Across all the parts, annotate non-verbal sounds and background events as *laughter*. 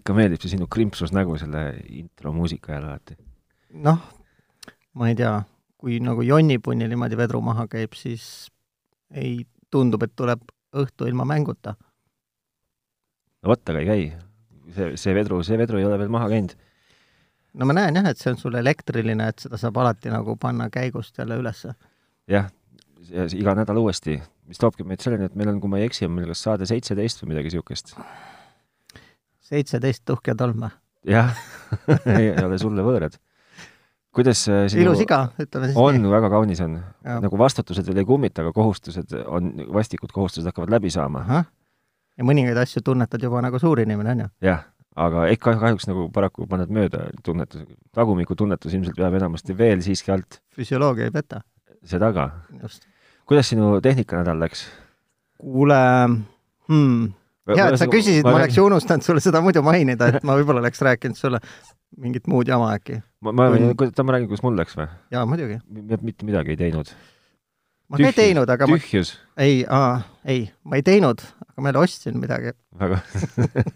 ikka meeldib see sinu krimpsus nägu selle intro muusika ajal alati. noh, ma ei tea, kui nagu jonnipunni niimoodi vedru maha käib, siis ei, tundub, et tuleb õhtu ilma mänguta. no vot, aga ei käi. see, see vedru, see vedru ei ole veel maha käinud. no ma näen jah, et see on sul elektriline, et seda saab alati nagu panna käigust jälle ülesse. jah, iga nädal uuesti, mis toobki meid selleni, et meil on, kui ma ei eksi, on meil kas saade seitseteist või midagi niisugust. Seitseteist tuhked tolm või? jah *laughs* ei ole sulle võõrad kuidas äh, sinu ilus iga, ütleme siis on, väga kaunis on. nagu vastutused veel ei kummita, aga kohustused on, vastikud kohustused hakkavad läbi saama. ja mõningaid asju tunnetad juba nagu suur inimene, on ju? jah, aga ikka kahjuks nagu paraku paned mööda tunnetus, tagumikutunnetus ilmselt jääb enamasti veel siiski alt. füsioloogia ei peta. seda ka. kuidas sinu tehnikanädal läks? kuule hmm,, hea, et sa küsisid, ma oleks ju unustanud sulle seda muidu mainida, et ma võib-olla oleks rääkinud sulle mingit muud jama äkki? ma, ma võin, ta, ma räägin, kuidas mul läks või? jaa, muidugi. mitte midagi ei teinud. ma ka ei teinud, aga tühjus. ma ei, ei, ma ei teinud, aga ma jälle ostsin midagi. väga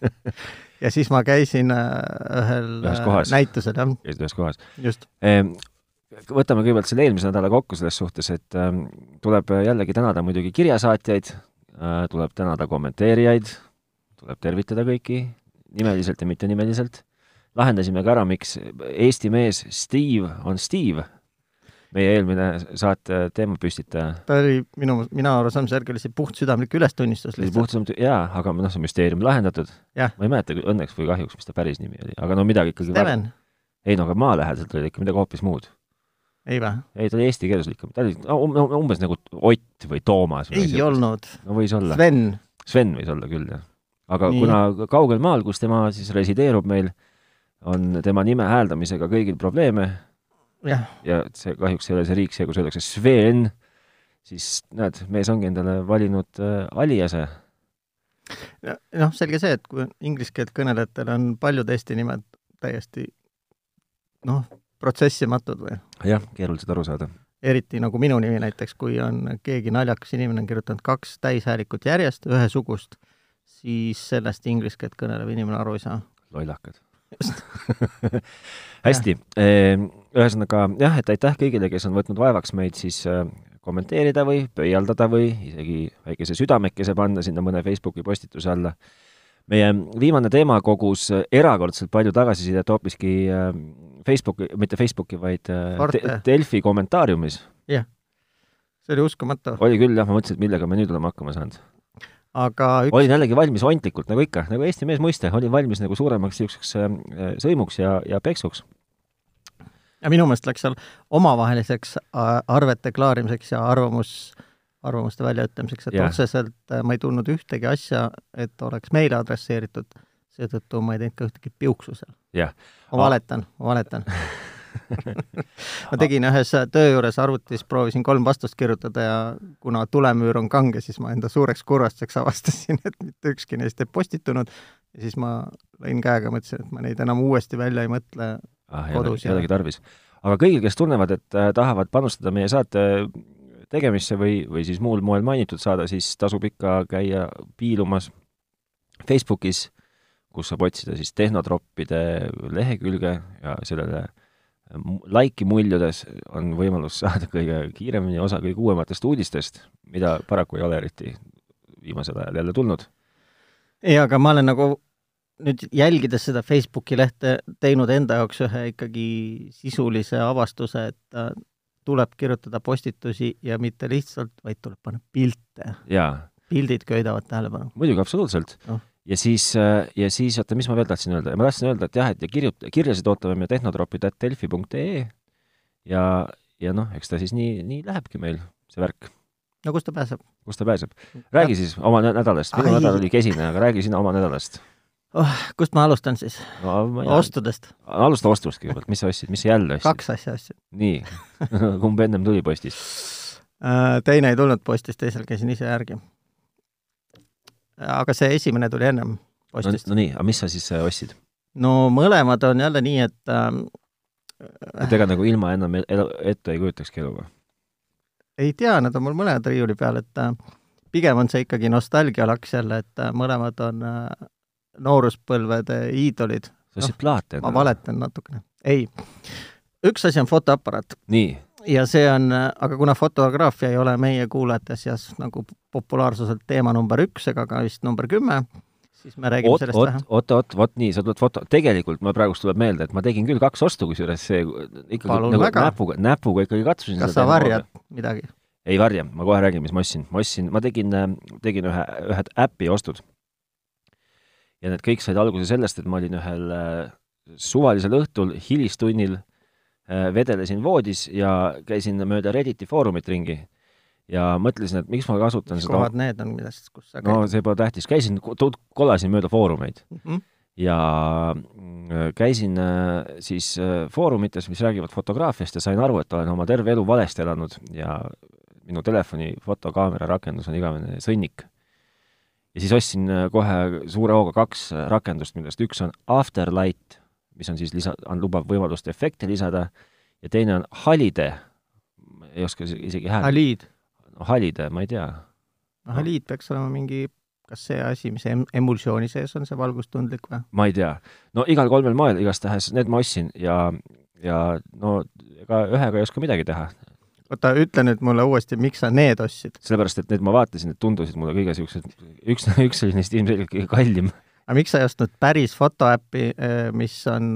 *laughs* ja siis ma käisin äh, ühel äh, näitusel, jah. käisid ühes kohas? just ehm, võtame kõigepealt selle eelmise nädala kokku selles suhtes, et äh, tuleb jällegi tänada muidugi kirjasaatjaid äh,, tuleb tänada kommenteerijaid, tuleb tervitada kõiki nimeliselt ja mittenimeliselt lahendasime ka ära, miks Eesti mees Steve on Steve, meie eelmine saate teemapüstitaja. ta oli minu, mina see järgi oli see puhtsüdamlik ülestunnistus lihtsalt. puhtsüdamlik, jaa, aga noh, see müsteerium lahendatud. ma ei mäleta õnneks või kahjuks, mis ta päris nimi oli, aga no midagi ikkagi Steven. ei no aga maalähedaselt oli ikka midagi hoopis muud. ei vä? ei, ta oli eesti keeles ikka, ta oli umbes nagu Ott või Toomas. ei olnud. no võis olla. Sven. Sven võis olla küll, jah. Aga Nii. kuna kaugel maal, kus tema siis resideerub meil, on tema nime hääldamisega kõigil probleeme ja, ja see kahjuks ei ole see riik see, kus öeldakse Sven, siis näed, mees ongi endale valinud äh, aliase. noh, selge see, et kui inglise keelt kõnelejatel on paljud Eesti nimed täiesti noh, protsessimatud või? jah, keerulised aru saada. eriti nagu minu nimi näiteks, kui on keegi naljakas inimene on kirjutanud kaks täishäälikut järjest, ühesugust, siis sellest inglise keelt kõnelev inimene aru ei saa. lollakad *laughs* hästi, ehm, ühesõnaga jah, et aitäh kõigile, kes on võtnud vaevaks meid siis äh, kommenteerida või pöialdada või isegi väikese südamekese panna sinna mõne Facebooki postituse alla. meie viimane teema kogus erakordselt palju tagasisidet hoopiski äh, Facebooki, mitte Facebooki, vaid äh, Delfi kommentaariumis. jah, see oli uskumatu. oli küll jah, ma mõtlesin, et millega me nüüd oleme hakkama saanud aga üks... olin jällegi valmis ontlikult, nagu ikka, nagu Eesti mees mõiste, olin valmis nagu suuremaks niisuguseks äh, sõimuks ja, ja peksuks. ja minu meelest läks seal omavaheliseks äh, arvete klaarimiseks ja arvamus, arvamuste väljaütlemiseks, et ja. otseselt äh, ma ei tundnud ühtegi asja, et oleks meile adresseeritud, seetõttu ma ei teinud ka ühtegi piuksu seal. ma valetan, ma valetan *laughs* *laughs* ma tegin ühes töö juures arvutis, proovisin kolm vastust kirjutada ja kuna tulemüür on kange, siis ma enda suureks kurvastuseks avastasin, et mitte ükski neist ei postitunud ja siis ma lõin käega, mõtlesin, et ma neid enam uuesti välja ei mõtle ah, kodus. ei olegi tarvis. aga kõigil, kes tunnevad, et äh, tahavad panustada meie saate tegemisse või, või siis muul moel mainitud saada, siis tasub ikka käia piilumas Facebookis, kus saab otsida siis tehnotroppide lehekülge ja sellele laiki muljudes on võimalus saada kõige kiiremini osa kõige uuematest uudistest, mida paraku ei ole eriti viimasel ajal jälle tulnud. ei, aga ma olen nagu nüüd jälgides seda Facebooki lehte teinud enda jaoks ühe ikkagi sisulise avastuse, et tuleb kirjutada postitusi ja mitte lihtsalt, vaid tuleb panna pilte. pildid köidavad tähelepanu. muidugi, absoluutselt no ja siis, äh, ja siis, oota, mis ma veel tahtsin öelda, ma tahtsin öelda, et jah, et ja kirjut-, kirjasid ootame me tehnotropid.delfi.ee ja, ja noh, eks ta siis nii, nii lähebki meil, see värk. no kust ta pääseb? kust ta pääseb? räägi ja. siis oma nädalast, minu nädal oli kesine, aga räägi sina oma nädalast oh,. kust ma alustan siis no,? ostudest? alusta ostust kõigepealt, mis sa ostsid, mis sa jälle ostsid? kaks asja ostsin. nii *laughs* kumb ennem tuli postist uh,? teine ei tulnud postist, teisel käisin ise järgi aga see esimene tuli ennem postist. no, no nii, aga mis sa siis äh, ostsid? no mõlemad on jälle nii, et äh, et ega nagu ilma enam elu, ette ei kujutakski elu või? ei tea, nad on mul mõlemad riiuli peal, et äh, pigem on see ikkagi nostalgialaks jälle, et äh, mõlemad on äh, nooruspõlvede iidolid. sa ostsid plaate ma valetan natukene. ei, üks asi on fotoaparaat. nii. Ja see on, aga kuna fotograafia ei ole meie kuulajate seas nagu populaarsuselt teema number üks ega ka vist number kümme, siis me räägime oot, sellest oot, vähe. oot, oot, vot nii, sa tuled foto, tegelikult ma praegust tuleb meelde, et ma tegin küll kaks ostu, kusjuures see ikkagi Palun nagu väga. näpuga, näpuga ikkagi katsusin kas sa varjad midagi? ei varja, ma kohe räägin, mis ma ostsin. ma ostsin, ma tegin, tegin ühe, ühed äpi ostud. ja need kõik said alguse sellest, et ma olin ühel äh, suvalisel õhtul hilistunnil äh, vedelesin voodis ja käisin mööda Redditi foorumit ringi ja mõtlesin, et miks ma kasutan mis seda kohad need on, millest, kus sa no käid see pole tähtis, käisin, kolasin mööda foorumeid mm? -hmm. ja mm, käisin äh, siis äh, foorumites, mis räägivad fotograafiast ja sain aru, et olen oma terve elu valesti elanud ja minu telefoni fotokaamera rakendus on igavene sõnnik. ja siis ostsin äh, kohe suure hooga kaks äh, rakendust, millest üks on Afterlight, mis on siis lisa, on, lubab võimalust efekte lisada, ja teine on Halide, ei oska isegi häält, Halid. no Halide, ma ei tea. no Halid peaks olema mingi, kas see asi, mis em-, emulsiooni sees on, see valgustundlik või? ma ei tea. no igal kolmel moel, igastahes need ma ostsin ja, ja no ega ühega ei oska midagi teha. oota, ütle nüüd mulle uuesti, miks sa need ostsid? sellepärast, et need ma vaatasin, et tundusid mulle kõige niisugused, üks, üks oli neist ilmselgelt kõige kallim. Aga miks sa ei ostnud päris fotoäppi, mis on,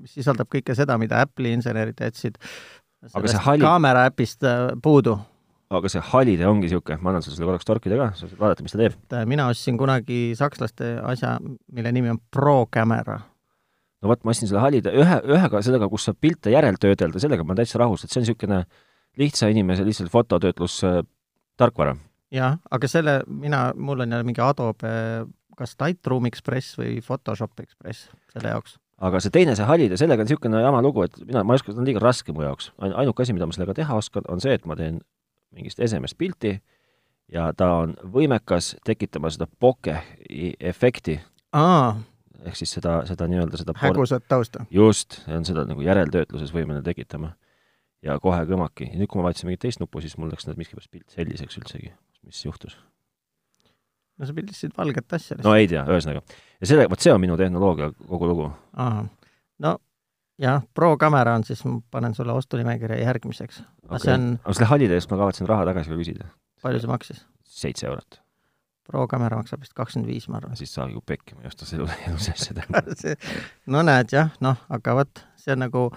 mis sisaldab kõike seda, mida Apple'i insenerid jätsid Aga see Hali- kaamera äpist äh, puudu? aga see Halide ongi niisugune, ma annan sulle selle korraks torkida ka, sa saad vaadata, mis ta teeb. mina ostsin kunagi sakslaste asja, mille nimi on Pro Camera. no vot, ma ostsin selle Halide, ühe, ühega sellega, kus saab pilte järeltöödelda, sellega ma olen täitsa rahus, et see on niisugune lihtsa inimese lihtsalt fototöötlus äh, tarkvara. jah, aga selle mina, mul on jälle mingi Adobe kas Lightroom Express või Photoshop Express selle jaoks. aga see teine, see Halide, sellega on niisugune jama lugu, et mina, ma ei oska, see on liiga raske mu jaoks. ainuke asi, mida ma sellega teha oskan, on see, et ma teen mingist esemest pilti ja ta on võimekas tekitama seda bokeh efekti, ehk siis seda, seda nii-öelda seda hägusat tausta. just, on seda nagu järeltöötluses võimeline tekitama. ja kohe kõmaki. ja nüüd, kui ma vajutasin mingit teist nuppu, siis mul läks miskipärast pilt selliseks üldsegi. mis juhtus? No sa pildistasid valget asja no ei tea, ühesõnaga. ja selle, vot see on minu tehnoloogia kogu lugu. no jah, Pro Camera on siis, ma panen sulle ostunimekirja järgmiseks. aga see on, aga selle hallide eest ma kavatsen raha tagasi ka küsida. palju see maksis? seitse eurot. Pro Camera maksab vist kakskümmend viis, ma arvan. siis saage ju pekki, ma ei osta selle elus asja teha. no näed jah, noh, aga vot, see on nagu,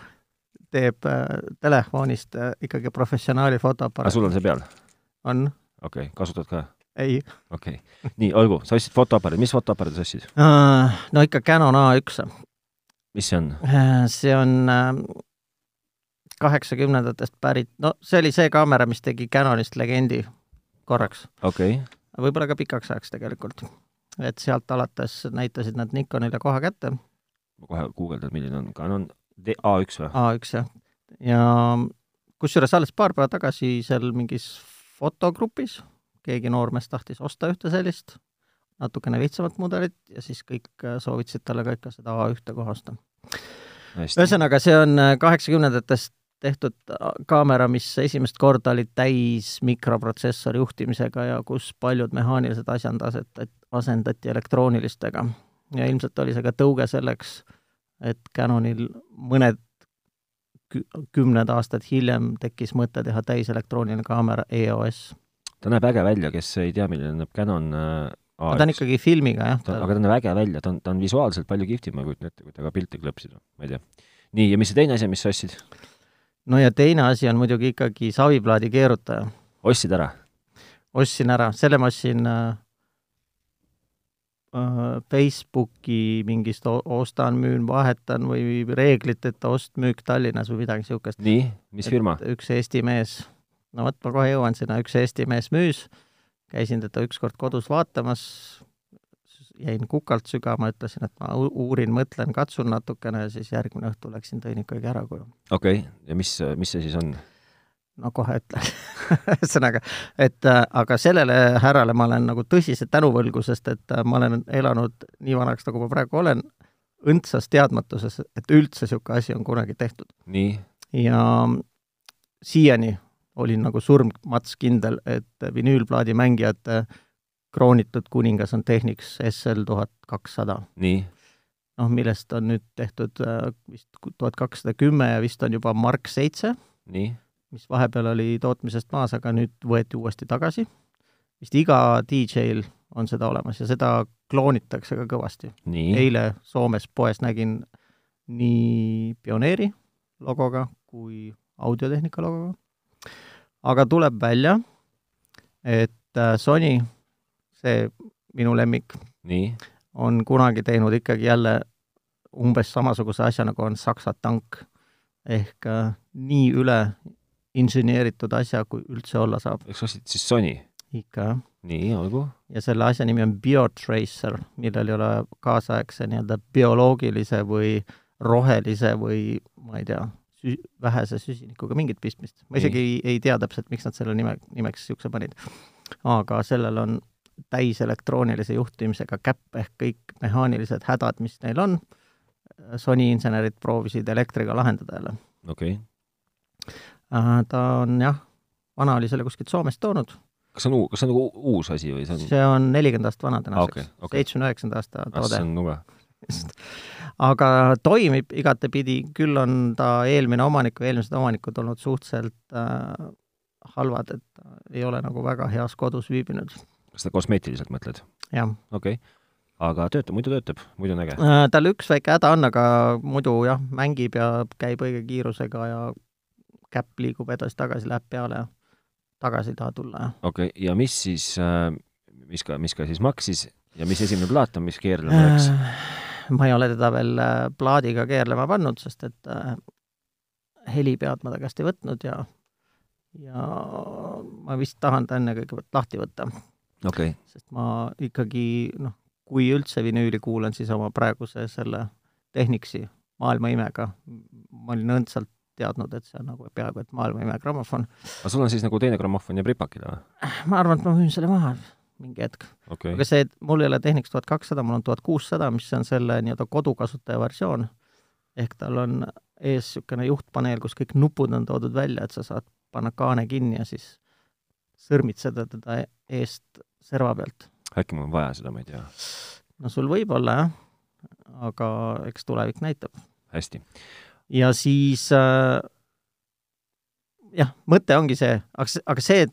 teeb äh, telefonist äh, ikkagi professionaali fotoaparaat. sul on see peal? on? okei okay., kasutad ka? Ei okei okay.. nii, olgu, sa ostsid fotoaparaadi, mis fotoaparaadi sa ostsid? uh,. no ikka Canon A1. mis see on? see on kaheksakümnendatest äh, pärit, no see oli see kaamera, mis tegi Canonist legendi korraks. okei okay. võib-olla ka pikaks ajaks tegelikult. et sealt alates näitasid nad Nikonile kohe kätte. ma kohe guugeldan, milline on Canon D A1 või? A1 jah. ja kusjuures alles paar päeva tagasi seal mingis fotogrupis keegi noormees tahtis osta ühte sellist, natukene lihtsamat mudelit ja siis kõik äh, soovitasid talle ka ikka seda A1 kohe osta. ühesõnaga, see on äh, kaheksakümnendatest tehtud äh, kaamera, mis esimest korda oli täis mikroprotsessori juhtimisega ja kus paljud mehaanilised asjad asetati, asendati elektroonilistega. ja ilmselt oli see ka tõuge selleks, et Canonil mõned kü-, kümned aastad hiljem tekkis mõte teha täiselektrooniline kaamera EOS. Ta näeb äge välja, kes ei tea, milline näeb Canon äh, A1. ta on ikkagi filmiga, jah. aga ta näeb äge välja, ta on, ta on visuaalselt palju kihvtim, ma kujutan ette, kui temaga pilti klõpsida, ma ei tea. nii, ja mis see teine asi, mis sa ostsid? no ja teine asi on muidugi ikkagi saviplaadi keerutaja. ostsid ära? ostsin ära, selle ma ostsin äh, äh, Facebooki mingist ostan, müün, vahetan või reegliteta ost-müük Tallinnas või midagi niisugust. nii, mis firma? üks Eesti mees, no vot, ma kohe jõuan sinna, üks Eesti mees müüs, käisin teda ükskord kodus vaatamas, jäin kukalt sügama, ütlesin, et ma uurin, mõtlen, katsun natukene ja siis järgmine õhtu läksin, tõin ikkagi ära koju. okei okay., ja mis, mis see siis on? no kohe ütlen *laughs* ühesõnaga, et aga sellele härrale ma olen nagu tõsiselt tänuvõlgu, sest et ma olen elanud nii vanaks, nagu ma praegu olen, õndsas teadmatuses, et üldse niisugune asi on kunagi tehtud. nii? ja siiani olin nagu surmmats kindel, et vinüülplaadi mängijate kroonitud kuningas on Technics SL tuhat kakssada. nii, noh, millest on nüüd tehtud äh, vist tuhat kakssada kümme ja vist on juba Mark seitse, nii, mis vahepeal oli tootmisest maas, aga nüüd võeti uuesti tagasi. vist iga DJ-l on seda olemas ja seda kloonitakse ka kõvasti. eile Soomes poes nägin nii Pioneeri logoga kui audiotehnika logoga. Aga tuleb välja, et äh, Sony, see minu lemmik, on kunagi teinud ikkagi jälle umbes samasuguse asja, nagu on Saksa tank. ehk äh, nii üle inseneeritud asja, kui üldse olla saab. eks ostsid siis Sony? ikka, nii, olgu. ja selle asja nimi on Biotracer, millel ei ole kaasaegse nii-öelda bioloogilise või rohelise või ma ei tea, sü-, vähese süsinikuga mingit pistmist. ma isegi ei, ei tea täpselt, miks nad selle nime, nimeks niisuguse panid. aga sellel on täis elektroonilise juhtimisega käpp ehk kõik mehaanilised hädad, mis neil on, Sony insenerid proovisid elektriga lahendada jälle. okei okay.. Äh, ta on jah, vana oli selle kuskilt Soomest toonud, kas see on uu-, kas see on nagu uus asi või see on see on nelikümmend aastat vana Ah, tänaseks, seitsmekümne üheksanda aasta ah, toode see on nuga. Just. aga toimib igatepidi, küll on ta eelmine omanik või eelmised omanikud olnud suhteliselt äh, halvad, et ei ole nagu väga heas kodus viibinud, kas sa kosmeetiliselt mõtled? jah okei okay. aga töötab, muidu töötab, muidu on äge. äh,. tal üks väike häda on, aga muidu jah, mängib ja käib õige kiirusega ja käpp liigub edasi-tagasi, läheb peale ja tagasi ei taha tulla ja okei okay., ja mis siis äh,, mis ka, mis ka siis maksis ja mis esimene plaat on, mis keerlema läks? Äh, *laughs* ma ei ole teda veel äh, plaadiga keerlema pannud, sest et äh, helipead ma ta käest ei võtnud ja ja ma vist tahan ta enne kõigepealt lahti võtta, okay., sest ma ikkagi noh, kui üldse vinüüli kuulan, siis oma praeguse selle Technicsi maailma imega. ma olin õndsalt teadnud, et see on nagu peaaegu et maailma ime grammofon. aga sul on siis nagu teine grammofon jääb ripakile või? ma arvan, et ma müüin selle maha mingi hetk. okei aga see, mul ei ole Technics tuhat kakssada, mul on tuhat kuussada, mis on selle nii-öelda kodukasutaja versioon. ehk tal on ees niisugune juhtpaneel, kus kõik nupud on toodud välja, et sa saad panna kaane kinni ja siis sõrmitseda teda eest serva pealt. äkki mul on vaja seda, ma ei tea. no sul võib olla jah, aga eks tulevik näitab. hästi. ja siis äh, jah, mõte ongi see, aga see, aga see,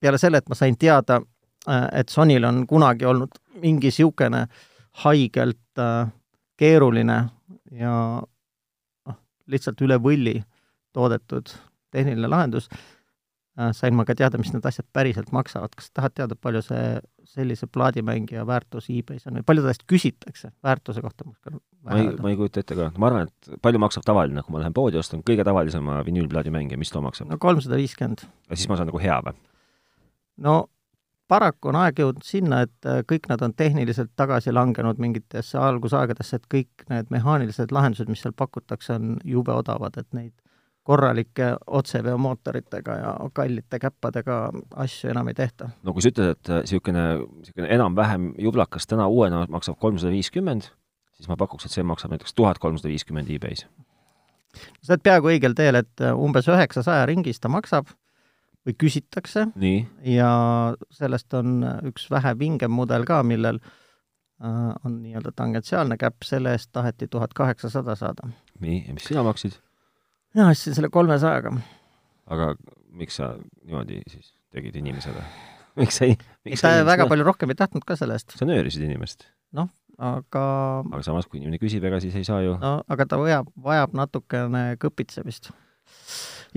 peale selle, et ma sain teada et Sonyl on kunagi olnud mingi niisugune haigelt äh, keeruline ja noh, lihtsalt üle võlli toodetud tehniline lahendus äh,, sain ma ka teada, mis need asjad päriselt maksavad. kas tahad teada, palju see sellise plaadimängija väärtus e-base on või palju ta eest küsitakse väärtuse kohta? ma ei, ma ei kujuta ette ka, ma arvan, et palju maksab tavaline, kui ma lähen poodi ostan kõige tavalisema vinüülplaadi mängija, mis too maksab? no kolmsada viiskümmend. ja siis ma saan nagu hea või? no paraku on aeg jõudnud sinna, et äh, kõik nad on tehniliselt tagasi langenud mingitesse algusaegadesse, et kõik need mehaanilised lahendused, mis seal pakutakse, on jube odavad, et neid korralike otseveomootoritega ja kallite käppadega asju enam ei tehta. no kui sa ütled, et niisugune, niisugune enam-vähem jublakas täna uuena maksab kolmsada viiskümmend, siis ma pakuks, et see maksab näiteks tuhat kolmsada viiskümmend e-base. sa oled peaaegu õigel teel, et äh, umbes üheksasaja ringis ta maksab või küsitakse nii, ja sellest on üks vähe vingem mudel ka, millel äh, on nii-öelda tangentsiaalne käpp, selle eest taheti tuhat kaheksasada saada. nii, ja mis sina maksid? mina ostsin selle kolmesajaga. aga miks sa niimoodi siis tegid inimesele? *laughs* miks sa ei, miks sa väga palju rohkem ei tahtnud ka selle eest, sa nöörisid inimest, aga aga samas, kui inimene küsib, ega siis ei saa ju no aga ta vajab, vajab natukene kõpitsemist.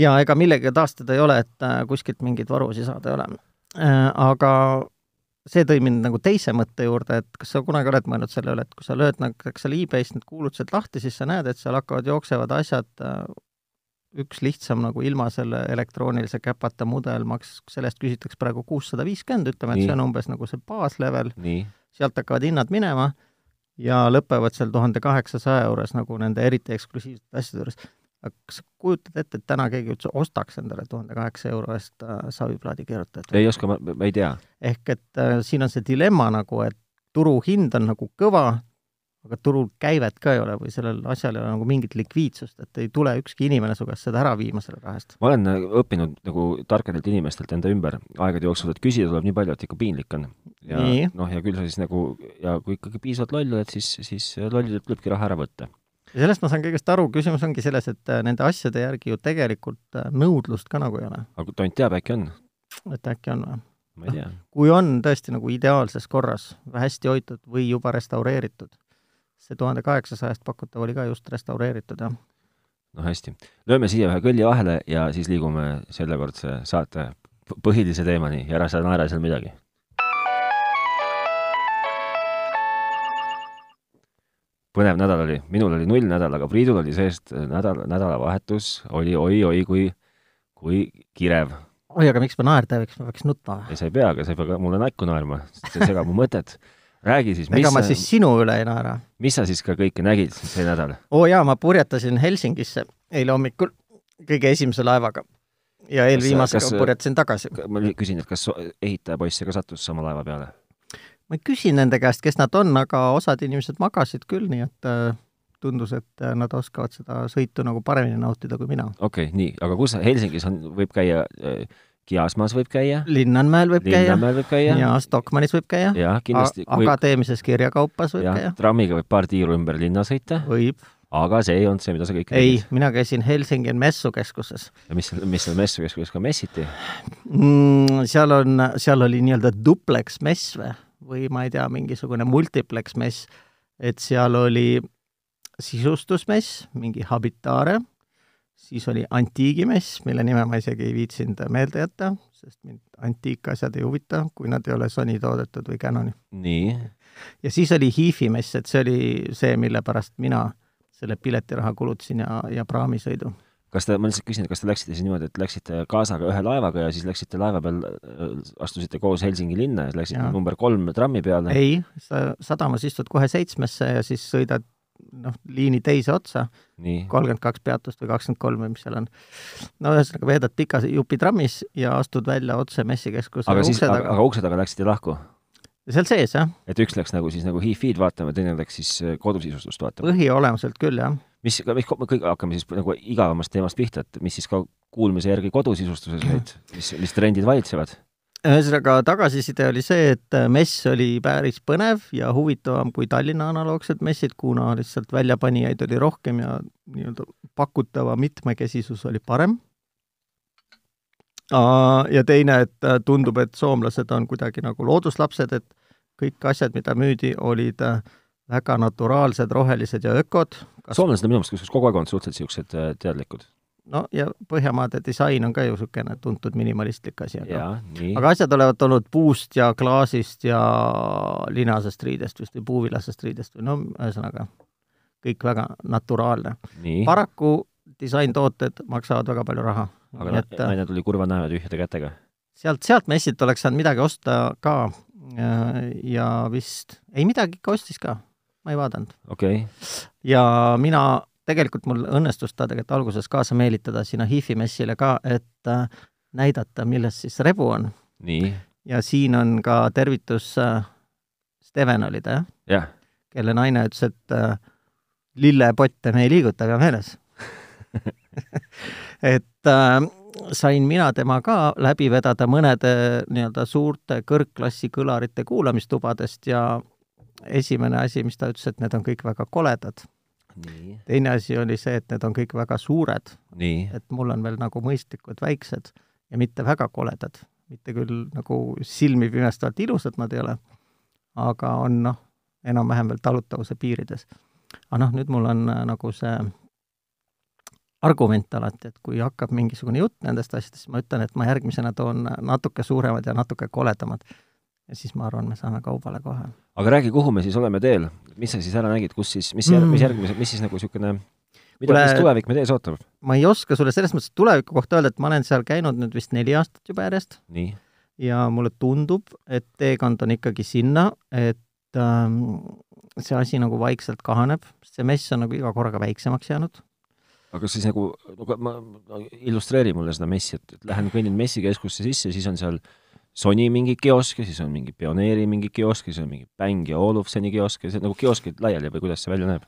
Ja ega millegagi taastada ei ole, et äh, kuskilt mingeid varusid saada ei ole. Aga see tõi mind nagu teise mõtte juurde, et kas sa kunagi oled mõelnud selle üle, et kui sa lööd näiteks seal e-base'ist need kuulutused lahti, siis sa näed, et seal hakkavad jooksevad asjad, äh, üks lihtsam nagu ilma selle elektroonilise käpata mudel maks-, selle eest küsitakse praegu kuussada viiskümmend, ütleme, et Nii. see on umbes nagu see baaslevel, sealt hakkavad hinnad minema ja lõpevad seal tuhande kaheksasaja juures nagu nende eriti eksklusiivsete asjade juures. Aga kas sa kujutad ette, et täna keegi üldse ostaks endale tuhande kaheksa euro eest äh, saviplaadi keerutajat? ei oska, ma ei tea. ehk et äh, siin on see dilemma nagu, et turuhind on nagu kõva, aga turul käivet ka ei ole või sellel asjal ei ole nagu mingit likviidsust, et ei tule ükski inimene su käest seda ära viima selle raha eest. ma olen äh, õppinud nagu tarkadelt inimestelt enda ümber aegade jooksul, et küsida tuleb nii palju, et ikka piinlik on. ja noh, ja küll sa siis nagu, ja kui ikkagi piisavalt loll oled, siis, siis lollidelt tulebki raha ära võtta. Ja sellest ma saan kõigest aru, küsimus ongi selles, et äh, nende asjade järgi ju tegelikult äh, nõudlust ka nagu ei ole. aga tont teab, äkki on, et äkki on või? ma ei tea. kui on tõesti nagu ideaalses korras, hästi hoitud või juba restaureeritud, see tuhande kaheksasajast pakutav oli ka just restaureeritud, jah. no hästi, lööme siia ühe kõlli vahele ja siis liigume sellekordse saate põhilise teemani ja ära sa naera seal midagi. Põnev nädal oli, minul oli null nädal, aga Priidul oli see-eest nädal, nädalavahetus oli oi-oi kui, kui kirev. oi, aga miks ma naerda ei võiks, ma peaks nutma või? ei, sa ei pea, aga sa ei pea ka mulle näkku naerma, see segab mu mõtet. räägi siis, mis ega ma siis sinu üle ei naera. mis sa siis ka kõike nägid see nädal? oo jaa, ma purjetasin Helsingisse eile hommikul kõige esimese laevaga ja eelviimasega purjetasin tagasi. ma küsin, et kas so- ehitajapoiss ka sattus sama laeva peale? Ma ei küsi nende käest, kes nad on, aga osad inimesed magasid küll, nii et äh, tundus, et äh, nad oskavad seda sõitu nagu paremini nautida kui mina. okei okay,, nii, aga kus Helsingis on, võib käia äh, Kiasmas võib käia, Linnanmäel võib käia. Linnamäel võib käia. Ja Stockmannis võib käia, jah, kindlasti. Võib, akadeemilises kirjakaupas võib jah, käia, trammiga võib paar tiiru ümber linna sõita, võib. aga see ei olnud see, mida sa kõik ei, mina käisin Helsingi messukeskuses. Ja mis, mis seal messukeskuses ka messiti? mm,. seal on, seal oli nii-öelda duplex mess või, või ma ei tea, mingisugune multiplex mess, et seal oli sisustusmess, mingi habitaare, siis oli antiigimess, mille nime ma isegi ei viitsinud meelde jätta, sest mind antiikasjad ei huvita, kui nad ei ole Sony toodetud või Canoni. nii, ja siis oli Hiifi mess, et see oli see, mille pärast mina selle piletiraha kulutasin ja, ja praamisõidu. Kas te, ma lihtsalt küsin, kas te läksite siis niimoodi, et läksite kaasaga ühe laevaga ja siis läksite laeva peal, astusite koos Helsingi linna ja läksite Jaa. number kolm trammi peale? ei, sa sadamas istud kohe seitsmesse ja siis sõidad noh, liini teise otsa, kolmkümmend kaks peatust või kakskümmend kolm või mis seal on. no ühesõnaga, veedad pika jupi trammis ja astud välja otse messikeskuse aga siis, ukse aga, taga. aga ukse taga läksite lahku? seal sees, jah, et üks läks nagu siis nagu hi-fi'd vaatama, teine läks siis äh, kodusisustust vaatama? põhiolemuselt küll, jah. Mis, mis, kõik hakkame siis nagu igavamast teemast pihta, et mis siis ka kuulmise järgi kodusisustuses nüüd, mis, mis trendid valitsevad? ühesõnaga, tagasiside oli see, et mess oli päris põnev ja huvitavam kui Tallinna analoogsed messid, kuna lihtsalt väljapanijaid oli rohkem ja nii-öelda pakutava mitmekesisus oli parem. Ja teine, et äh, tundub, et soomlased on kuidagi nagu looduslapsed, et kõik asjad, mida müüdi, olid äh, väga naturaalsed, rohelised ja ökod. Soomlased on minu meelest kogu aeg olnud suhteliselt niisugused äh, teadlikud. no ja Põhjamaade disain on ka ju niisugune tuntud minimalistlik asi, aga aga asjad olevat olnud puust ja klaasist ja linasest riidest vist või puuvillasest riidest või no ühesõnaga, kõik väga naturaalne. paraku disaintooted maksavad väga palju raha. aga et äh, naine tuli kurva näo ja tühjade kätega. sealt, sealt messilt oleks saanud midagi osta ka ja, ja vist, ei midagi ikka ostis ka, ma ei vaadanud. okei okay., ja mina, tegelikult mul õnnestus ta tegelikult alguses kaasa meelitada sinna HIFi messile ka, et äh, näidata, milles siis rebu on. nii, ja siin on ka tervitus äh, Steven oli ta, jah? jah, kelle naine ütles, et äh, lillepotte me ei liiguta, pea meeles *laughs* et äh, sain mina tema ka läbi vedada mõnede nii-öelda suurte kõrgklassi kõlarite kuulamistubadest ja esimene asi, mis ta ütles, et need on kõik väga koledad. teine asi oli see, et need on kõik väga suured, et mul on veel nagu mõistlikud väiksed ja mitte väga koledad. mitte küll nagu silmi pimestavalt ilusad nad ei ole, aga on noh, enam-vähem veel talutavuse piirides. aga noh, nüüd mul on äh, nagu see argument alati, et kui hakkab mingisugune jutt nendest asjadest, siis ma ütlen, et ma järgmisena toon natuke suuremad ja natuke koledamad. Ja siis ma arvan, me saame kaubale kohe. aga räägi, kuhu me siis oleme teel, mis sa siis ära nägid, kus siis, mis järg, Mm. mis järgmise, mis siis nagu niisugune, mida Kuule- mis tulevik meid ees ootab? ma ei oska sulle selles mõttes tuleviku kohta öelda, et ma olen seal käinud nüüd vist neli aastat juba järjest ja mulle tundub, et teekond on ikkagi sinna, et ähm, see asi nagu vaikselt kahaneb, see mess on nagu iga korraga väiksemaks jäänud. aga siis nagu, ma, ma, illustreeri mulle seda messi, et, lähen kõnnin messikeskusse sisse, siis on seal Sony mingi kiosk ja siis on mingi Pioneeri mingi kiosk ja siis on mingi Bang ja Olufseni kiosk ja see nagu kioskid laiali või kuidas see välja näeb?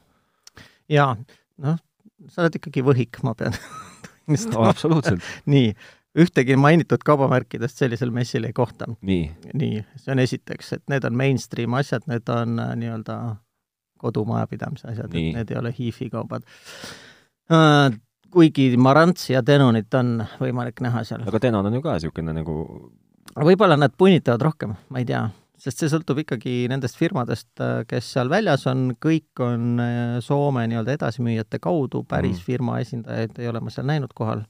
jaa, noh, sa oled ikkagi võhik, ma pean no *laughs* tunnistama absoluutselt. *laughs* nii, ühtegi mainitud kaubamärkidest sellisel messil ei kohta. nii, nii, see on esiteks, et need on mainstream asjad, need on äh, nii-öelda kodumajapidamise asjad, et need ei ole hiifi kaubad äh, kuigi Marantsi ja Denonit on võimalik näha seal. aga Denon on ju ka niisugune nagu võib-olla nad punnitavad rohkem, ma ei tea, sest see sõltub ikkagi nendest firmadest, kes seal väljas on, kõik on äh, Soome nii-öelda edasimüüjate kaudu, päris Mhm. firma esindajaid ei ole ma seal näinud kohal.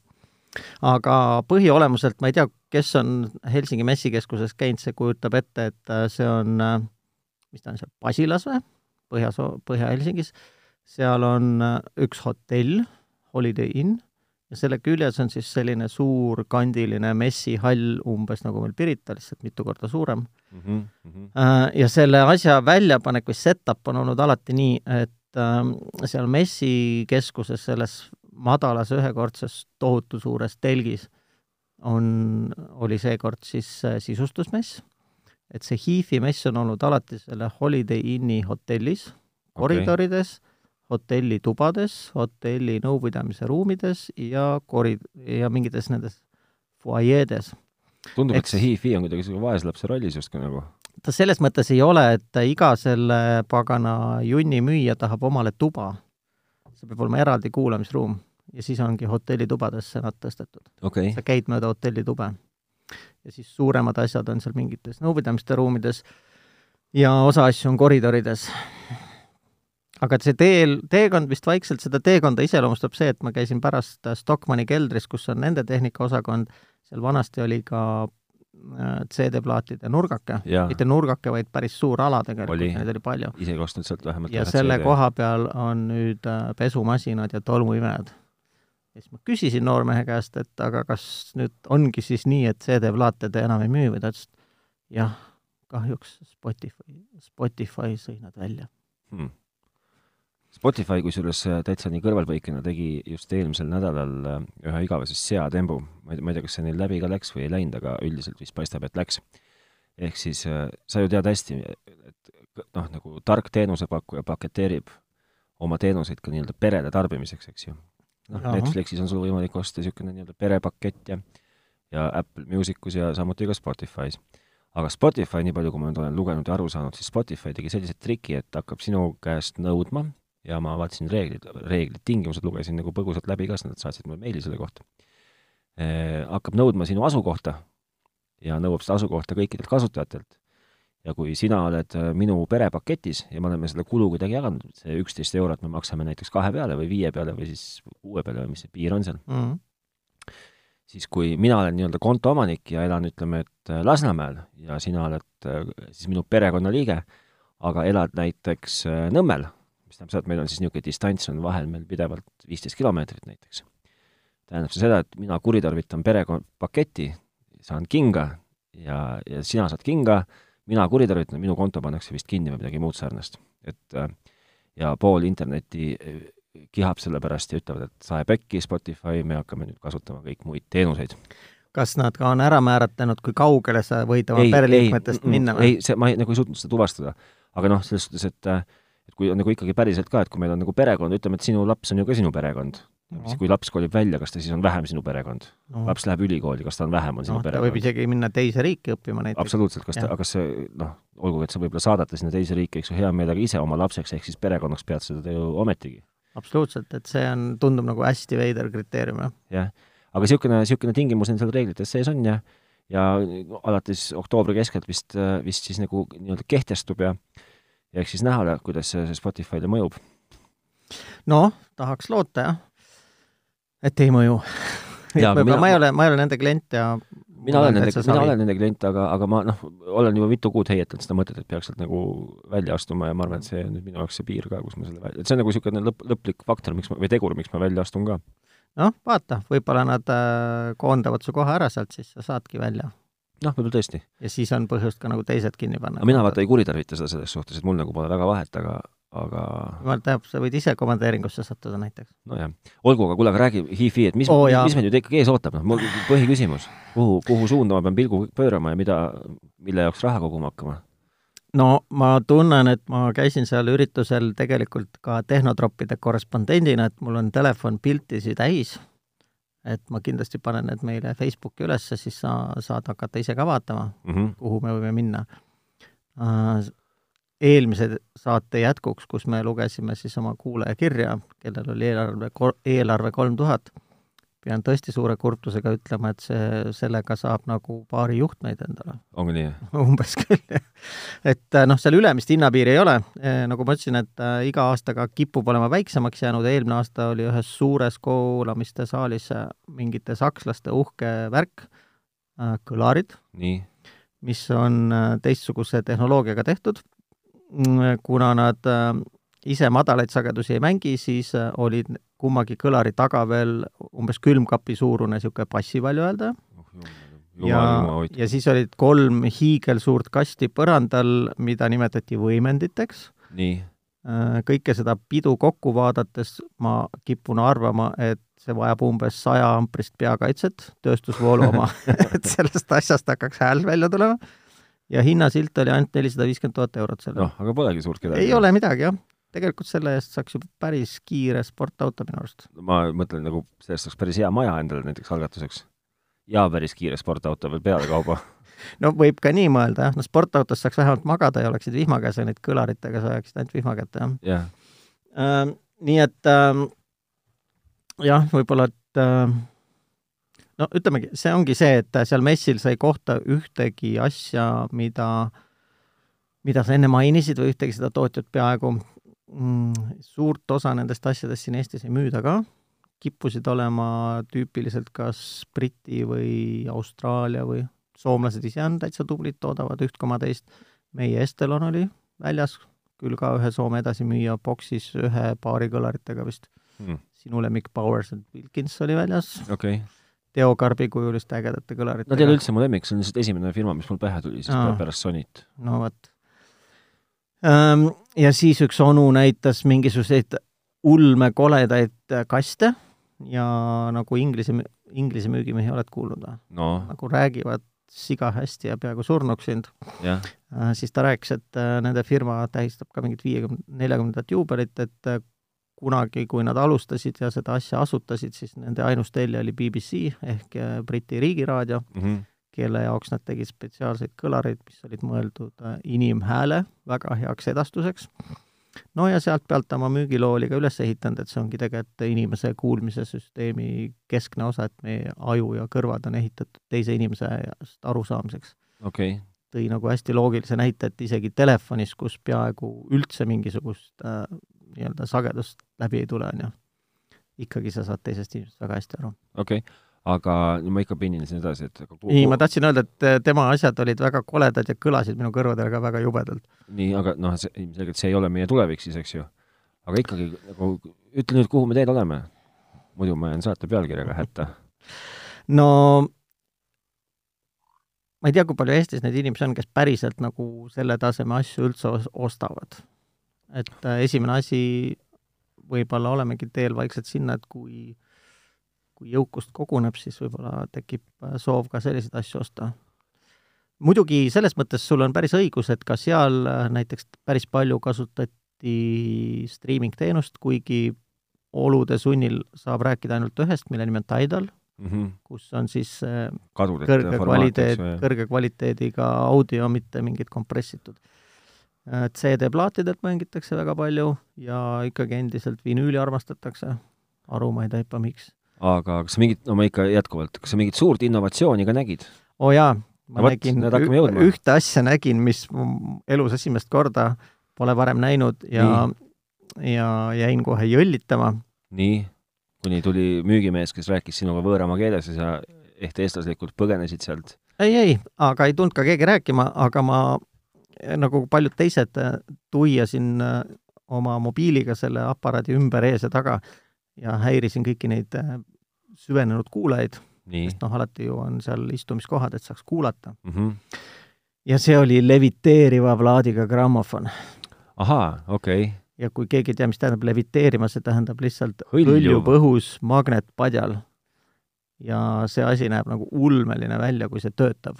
aga põhiolemuselt ma ei tea, kes on Helsingi messikeskuses käinud, see kujutab ette, et äh, see on, äh, mis ta on seal, Pasilas või? Põhja, Põhja-Helsingis. seal on äh, üks hotell, Holiday Inn, ja selle küljes on siis selline suur kandiline messihall, umbes nagu meil Pirital, lihtsalt mitu korda suurem. mm -hmm, mm -hmm. Äh, ja selle asja väljapanek või set-up on olnud alati nii, et ähm, seal messikeskuses, selles madalas ühekordses tohutu suures telgis on, oli seekord siis äh, sisustusmess, et see Hiifi mess on olnud alati selle Holiday Inni hotellis, koridorides okay., hotelli tubades, hotelli nõupidamise ruumides ja kori- ja mingites nendes fuajeedes tundub, et see hi-fi on kuidagi selline vaeslapse rollis justkui nagu. ta selles mõttes ei ole, et iga selle pagana junni müüja tahab omale tuba. see peab olema eraldi kuulamisruum ja siis ongi hotellitubadesse nad tõstetud. okei okay. sa käid mööda hotellitube. ja siis suuremad asjad on seal mingites nõupidamiste ruumides ja osa asju on koridorides. Aga see teel, teekond vist vaikselt, seda teekonda iseloomustab see, et ma käisin pärast Stockmanni keldris, kus on nende tehnikaosakond, seal vanasti oli ka äh, CD-plaatide nurgake, mitte nurgake, vaid päris suur ala tegelikult, neid oli palju. isegi ostnud sealt vähemalt ja selle CD. koha peal on nüüd äh, pesumasinad ja tolmuimejad. ja siis ma küsisin noormehe käest, et aga kas nüüd ongi siis nii, et CD-plaate te enam ei müü või ta ütles, et jah, kahjuks Spotify, Spotify sõi nad välja. hmm. Spotify kusjuures äh, täitsa nii kõrvalpõikena tegi just eelmisel nädalal äh, ühe igavese seatembu. ma ei, ma ei tea, kas see neil läbi ka läks või ei läinud, aga üldiselt vist paistab, et läks. ehk siis äh, sa ju tead hästi, et noh, nagu tark teenusepakkuja paketeerib oma teenuseid ka nii-öelda perede tarbimiseks, eks ju. noh. Netflixis on sul võimalik osta niisugune nii-öelda perepakett ja ja Apple Musicus ja samuti ka Spotify's. aga Spotify, nii palju, kui ma nüüd olen lugenud ja aru saanud, siis Spotify tegi sellise triki, et hakkab sinu käest nõudma ja ma vaatasin reeglid, reeglid, tingimused lugesin nagu põgusalt läbi ka, sest nad saatsid mulle meili selle kohta. hakkab nõudma sinu asukohta ja nõuab seda asukohta kõikidelt kasutajatelt. ja kui sina oled äh, minu perepaketis ja me oleme selle kulu kuidagi jaganud, see üksteist eurot me maksame näiteks kahe peale või viie peale või siis kuue peale või mis see piir on seal, mm.. siis kui mina olen nii-öelda konto omanik ja elan, ütleme, et äh, Lasnamäel ja sina oled siis minu perekonnaliige, aga elad näiteks Nõmmel, mis tähendab seda, et meil on siis niisugune distants on vahel meil pidevalt viisteist kilomeetrit näiteks. tähendab see seda, et mina kuritarvitan perepaketti, saan kinga ja, ja sina saad kinga, mina kuritarvitan, minu konto pannakse vist kinni või midagi muud sarnast. et äh, ja pool internetti äh, kihab selle pärast ja ütlevad, et sae pekki, Spotify, me hakkame nüüd kasutama kõik muid teenuseid. kas nad ka on ära määratlenud, kui kaugele sa võid oma pereliikmetest minna või? ei, see, ma ei, nagu ei suutnud seda tuvastada. aga noh, selles suhtes, et äh, et kui on nagu ikkagi päriselt ka, et kui meil on nagu perekond, ütleme, et sinu laps on ju ka sinu perekond, siis kui laps kolib välja, kas ta siis on vähem sinu perekond? no, laps läheb ülikooli, kas ta on vähem, on sinu noh, ta võib perekond? isegi minna teise riiki õppima näiteks. absoluutselt, kas ta, Jah. aga kas see noh, olgugi, et sa võib-olla saadate sinna teise riiki, eks ju, hea meelega ise oma lapseks, ehk siis perekonnaks pead seda ju ometigi. absoluutselt, et see on, tundub nagu hästi veider kriteerium, jah. jah, aga niisugune, niisugune tingimus nendel reeglites sees on ja ja alates oktoobri keskelt vist, vist siis nagu nii-öelda kehtestub ja ja eks siis näha, kuidas see, see Spotify'le mõjub. noh, tahaks loota, jah. et ei mõju. Mina- ma ei ole, ma ei ole nende klient ja mina olen nende, mina olen nende klient, aga, aga ma noh, olen juba mitu kuud heietanud seda mõtet, et peaks sealt nagu välja astuma ja ma arvan, et see nüüd minu jaoks see piir ka, kus ma selle et see on nagu niisugune lõpp, lõplik faktor, miks ma, või tegur, miks ma välja astun ka. noh, vaata, võib-olla nad äh, koondavad su kohe ära sealt, siis sa saadki välja. Noh, võib-olla tõesti. ja siis on põhjust ka nagu teised kinni panna. mina vaata ei kuritarvita seda selles suhtes, et mul nagu pole väga vahet, aga, aga jumal teab, sa võid ise komandeeringusse sattuda näiteks. nojah, olgu, aga kuule, aga räägi hi-fi, et mis oh, mis meid nüüd ikkagi ees ootab, noh, mul põhiküsimus, kuhu, kuhu suunda ma pean pilgu pöörama ja mida, mille jaoks raha koguma hakkama? no ma tunnen, et ma käisin seal üritusel tegelikult ka tehnotroppide korrespondendina, et mul on telefon piltisi täis. Et ma kindlasti panen need meile Facebooki ülesse, siis sa saad hakata ise ka vaatama mm, -hmm. kuhu me võime minna äh, eelmise saate jätkuks, kus me lugesime siis oma kuulaja kirja, kellel oli eelarve, eelarve kolm tuhat, pean tõesti suure kurbusega ütlema, et see, sellega saab nagu paari juhtmeid endale. ongi nii? *laughs* umbes küll, jah. et noh, seal ülemist hinnapiiri ei ole, e, nagu ma ütlesin, et äh, iga aastaga kipub olema väiksemaks jäänud, eelmine aasta oli ühes suures kuulamiste saalis äh, mingite sakslaste uhke värk, kõlarid, mis on teistsuguse tehnoloogiaga tehtud kuna nad ise madalaid sagedusi ei mängi, siis äh, olid kummagi kõlari taga veel umbes külmkapi suurune niisugune passivaljuhääldaja oh,. ja, ja siis olid kolm hiigelsuurt kasti põrandal, mida nimetati võimenditeks. nii? Äh, kõike seda pidu kokku vaadates ma kipun arvama, et see vajab umbes saja amprist peakaitset, tööstusvoolu *laughs* oma et sellest asjast hakkaks hääl välja tulema ja hinnasilt oli ainult nelisada viiskümmend tuhat eurot selle. noh, aga polegi suurt kedagi. ei ole midagi, jah. Tegelikult selle eest saaks ju päris kiire sportauto minu arust. ma mõtlen nagu, sellest saaks päris hea maja endale näiteks algatuseks. ja päris kiire sportauto veel pealekauba *laughs* no võib ka nii mõelda, jah, no sportautos saaks vähemalt magada ja oleksid vihmakäes ja neid kõlaritega sa ajaksid ainult vihmakätte, jah yeah.. Ähm, nii et ähm, jah, võib-olla, et äh, no ütlemegi, see ongi see, et seal messil sa ei kohta ühtegi asja, mida, mida sa enne mainisid või ühtegi seda tootjat peaaegu suurt osa nendest asjadest siin Eestis ei müüda ka, kippusid olema tüüpiliselt kas Briti või Austraalia või soomlased ise on täitsa tublid, toodavad üht koma teist, meie Estelon oli väljas, küll ka ühe Soome edasimüüja boksis ühe paari kõlaritega vist mm.. sinu lemmik Powers and Wilkins oli väljas okay Teo Karbi kujuliste ägedate kõlaritega. Nad ei ole üldse mu lemmik, see on lihtsalt esimene firma, mis mul pähe tuli siis Aa. pärast Sonit. no vot. Ehm, ja siis üks onu näitas mingisuguseid ulmekoledaid kaste ja nagu inglise, inglise müügimehi oled kuulnud või no.? nagu räägivad siga hästi ja peaaegu surnuks sind. Äh, siis ta rääkis, et äh, nende firma tähistab ka mingit viiekümne, neljakümnendat juubelit, et äh, kunagi, kui nad alustasid ja seda asja asutasid, siis nende ainus tellija oli BBC ehk äh, Briti riigiraadio mm, -hmm. Kelle jaoks nad tegid spetsiaalseid kõlareid, mis olid mõeldud äh, inimhääle väga heaks edastuseks. no ja sealt pealt oma müügiloo oli ka üles ehitanud, et see ongi tegelikult inimese kuulmise süsteemi keskne osa, et meie aju ja kõrvad on ehitatud teise inimese arusaamiseks. okei okay tõi nagu hästi loogilise näite, et isegi telefonis, kus peaaegu üldse mingisugust äh, nii-öelda sagedust läbi ei tule, on ju, ikkagi sa saad teisest inimesest väga hästi aru. okei okay., aga ma ikka pinnin siin edasi, et kuhu... nii, ma tahtsin öelda, et eh, tema asjad olid väga koledad ja kõlasid minu kõrvadele ka väga jubedalt. nii, aga noh, see, ilmselgelt see ei ole meie tulevik siis, eks ju. aga ikkagi nagu ütle nüüd, kuhu me teel oleme. muidu ma jään saate pealkirjaga hätta. *laughs* no ma ei tea, kui palju Eestis neid inimesi on, kes päriselt nagu selle taseme asju üldse ostavad et äh, esimene asi, võib-olla olemegi teel vaikselt sinna, et kui, kui jõukust koguneb, siis võib-olla tekib äh, soov ka selliseid asju osta. muidugi selles mõttes sul on päris õigus, et ka seal äh, näiteks päris palju kasutati striimingteenust, kuigi olude sunnil saab rääkida ainult ühest, mille nimi on Tidal mm, -hmm. kus on siis Kadudeta kõrge kvaliteet, kõrge kvaliteediga audio, mitte mingid kompressitud Äh, CD-plaatidelt mängitakse väga palju ja ikkagi endiselt vinüüli armastatakse. aru ma ei taipa, miks. Aga kas sa mingit, no ma ikka jätkuvalt, kas sa mingit suurt innovatsiooni ka nägid? oo oh jaa, ma no, nägin, ühte asja nägin, mis elus esimest korda pole varem näinud ja, ja jäin kohe jõllitama. nii? kuni tuli müügimees, kes rääkis sinuga võõramaa keeles ja sa ehk eestlaslikult põgenesid sealt? ei, ei, aga ei tulnud ka keegi rääkima, aga ma nagu paljud teised, tuiasin äh, oma mobiiliga selle aparaadi ümber, ees ja taga ja häirisin kõiki neid äh, süvenenud kuulajaid, sest noh, alati ju on seal istumiskohad, et saaks kuulata mm. -hmm. ja see oli leviteeriva plaadiga grammofon. ahaa, okei okay. ja kui keegi ei tea, mis tähendab leviteerima, see tähendab lihtsalt hõljub õhus magnetpadjal. ja see asi näeb nagu ulmeline välja, kui see töötab.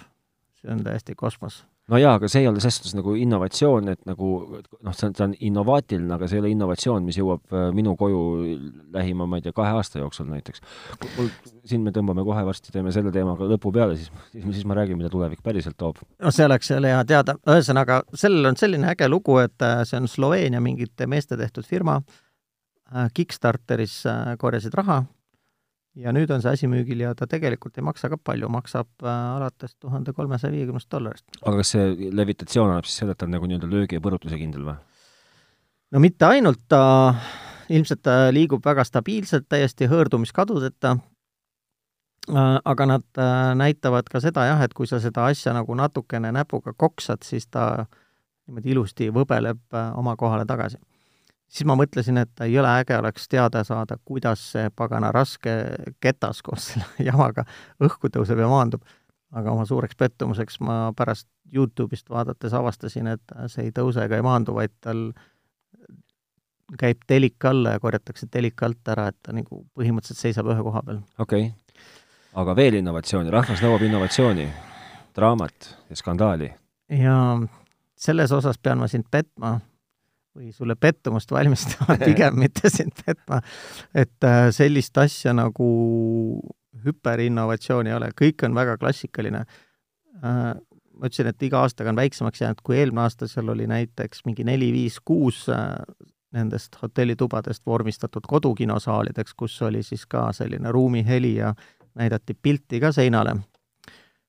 see on täiesti kosmos no jaa, aga see ei ole selles suhtes nagu innovatsioon, et nagu noh, see on, ta on innovaatiline, aga see ei ole innovatsioon, mis jõuab äh, minu koju lähima, ma ei tea, kahe aasta jooksul näiteks. mul, siin me tõmbame kohe varsti, teeme selle teemaga lõpu peale, siis, siis, siis ma räägin, mida tulevik päriselt toob. no see oleks jälle hea teada, ühesõnaga, sellel on selline äge lugu, et äh, see on Sloveenia mingite meeste tehtud firma, äh, Kickstarteris korjasid raha ja nüüd on see asi müügil ja ta tegelikult ei maksa ka palju, maksab äh, alates tuhande kolmesaja viiekümnest dollarist. aga kas see levitatsioon annab siis seda, et ta on nagu nii-öelda löögi ja põrutuse kindel või? no mitte ainult, ta ilmselt ta liigub väga stabiilselt, täiesti hõõrdumiskadudeta, äh, aga nad äh, näitavad ka seda jah, et kui sa seda asja nagu natukene näpuga koksad, siis ta niimoodi ilusti võbeleb oma kohale tagasi siis ma mõtlesin, et jõle äge oleks teada saada, kuidas see pagana raske ketas koos selle *laughs* jamaga õhku tõuseb ja maandub. aga oma suureks pettumuseks ma pärast Youtube'ist vaadates avastasin, et see ei tõuse ega ei maandu, vaid tal käib telik alla ja korjatakse telik alt ära, et ta nagu põhimõtteliselt seisab ühe koha peal. okei okay., aga veel innovatsiooni, rahvas nõuab innovatsiooni, draamat ja skandaali. ja selles osas pean ma sind petma või sulle pettumust valmistama, *laughs* pigem mitte sind petma, et äh, sellist asja nagu hüperinnovatsiooni ei ole, kõik on väga klassikaline. Äh, ma ütlesin, et iga aastaga on väiksemaks jäänud, kui eelmine aasta seal oli näiteks mingi neli, viis, kuus äh, nendest hotellitubadest vormistatud kodukinosaalideks, kus oli siis ka selline ruumiheli ja näidati pilti ka seinale,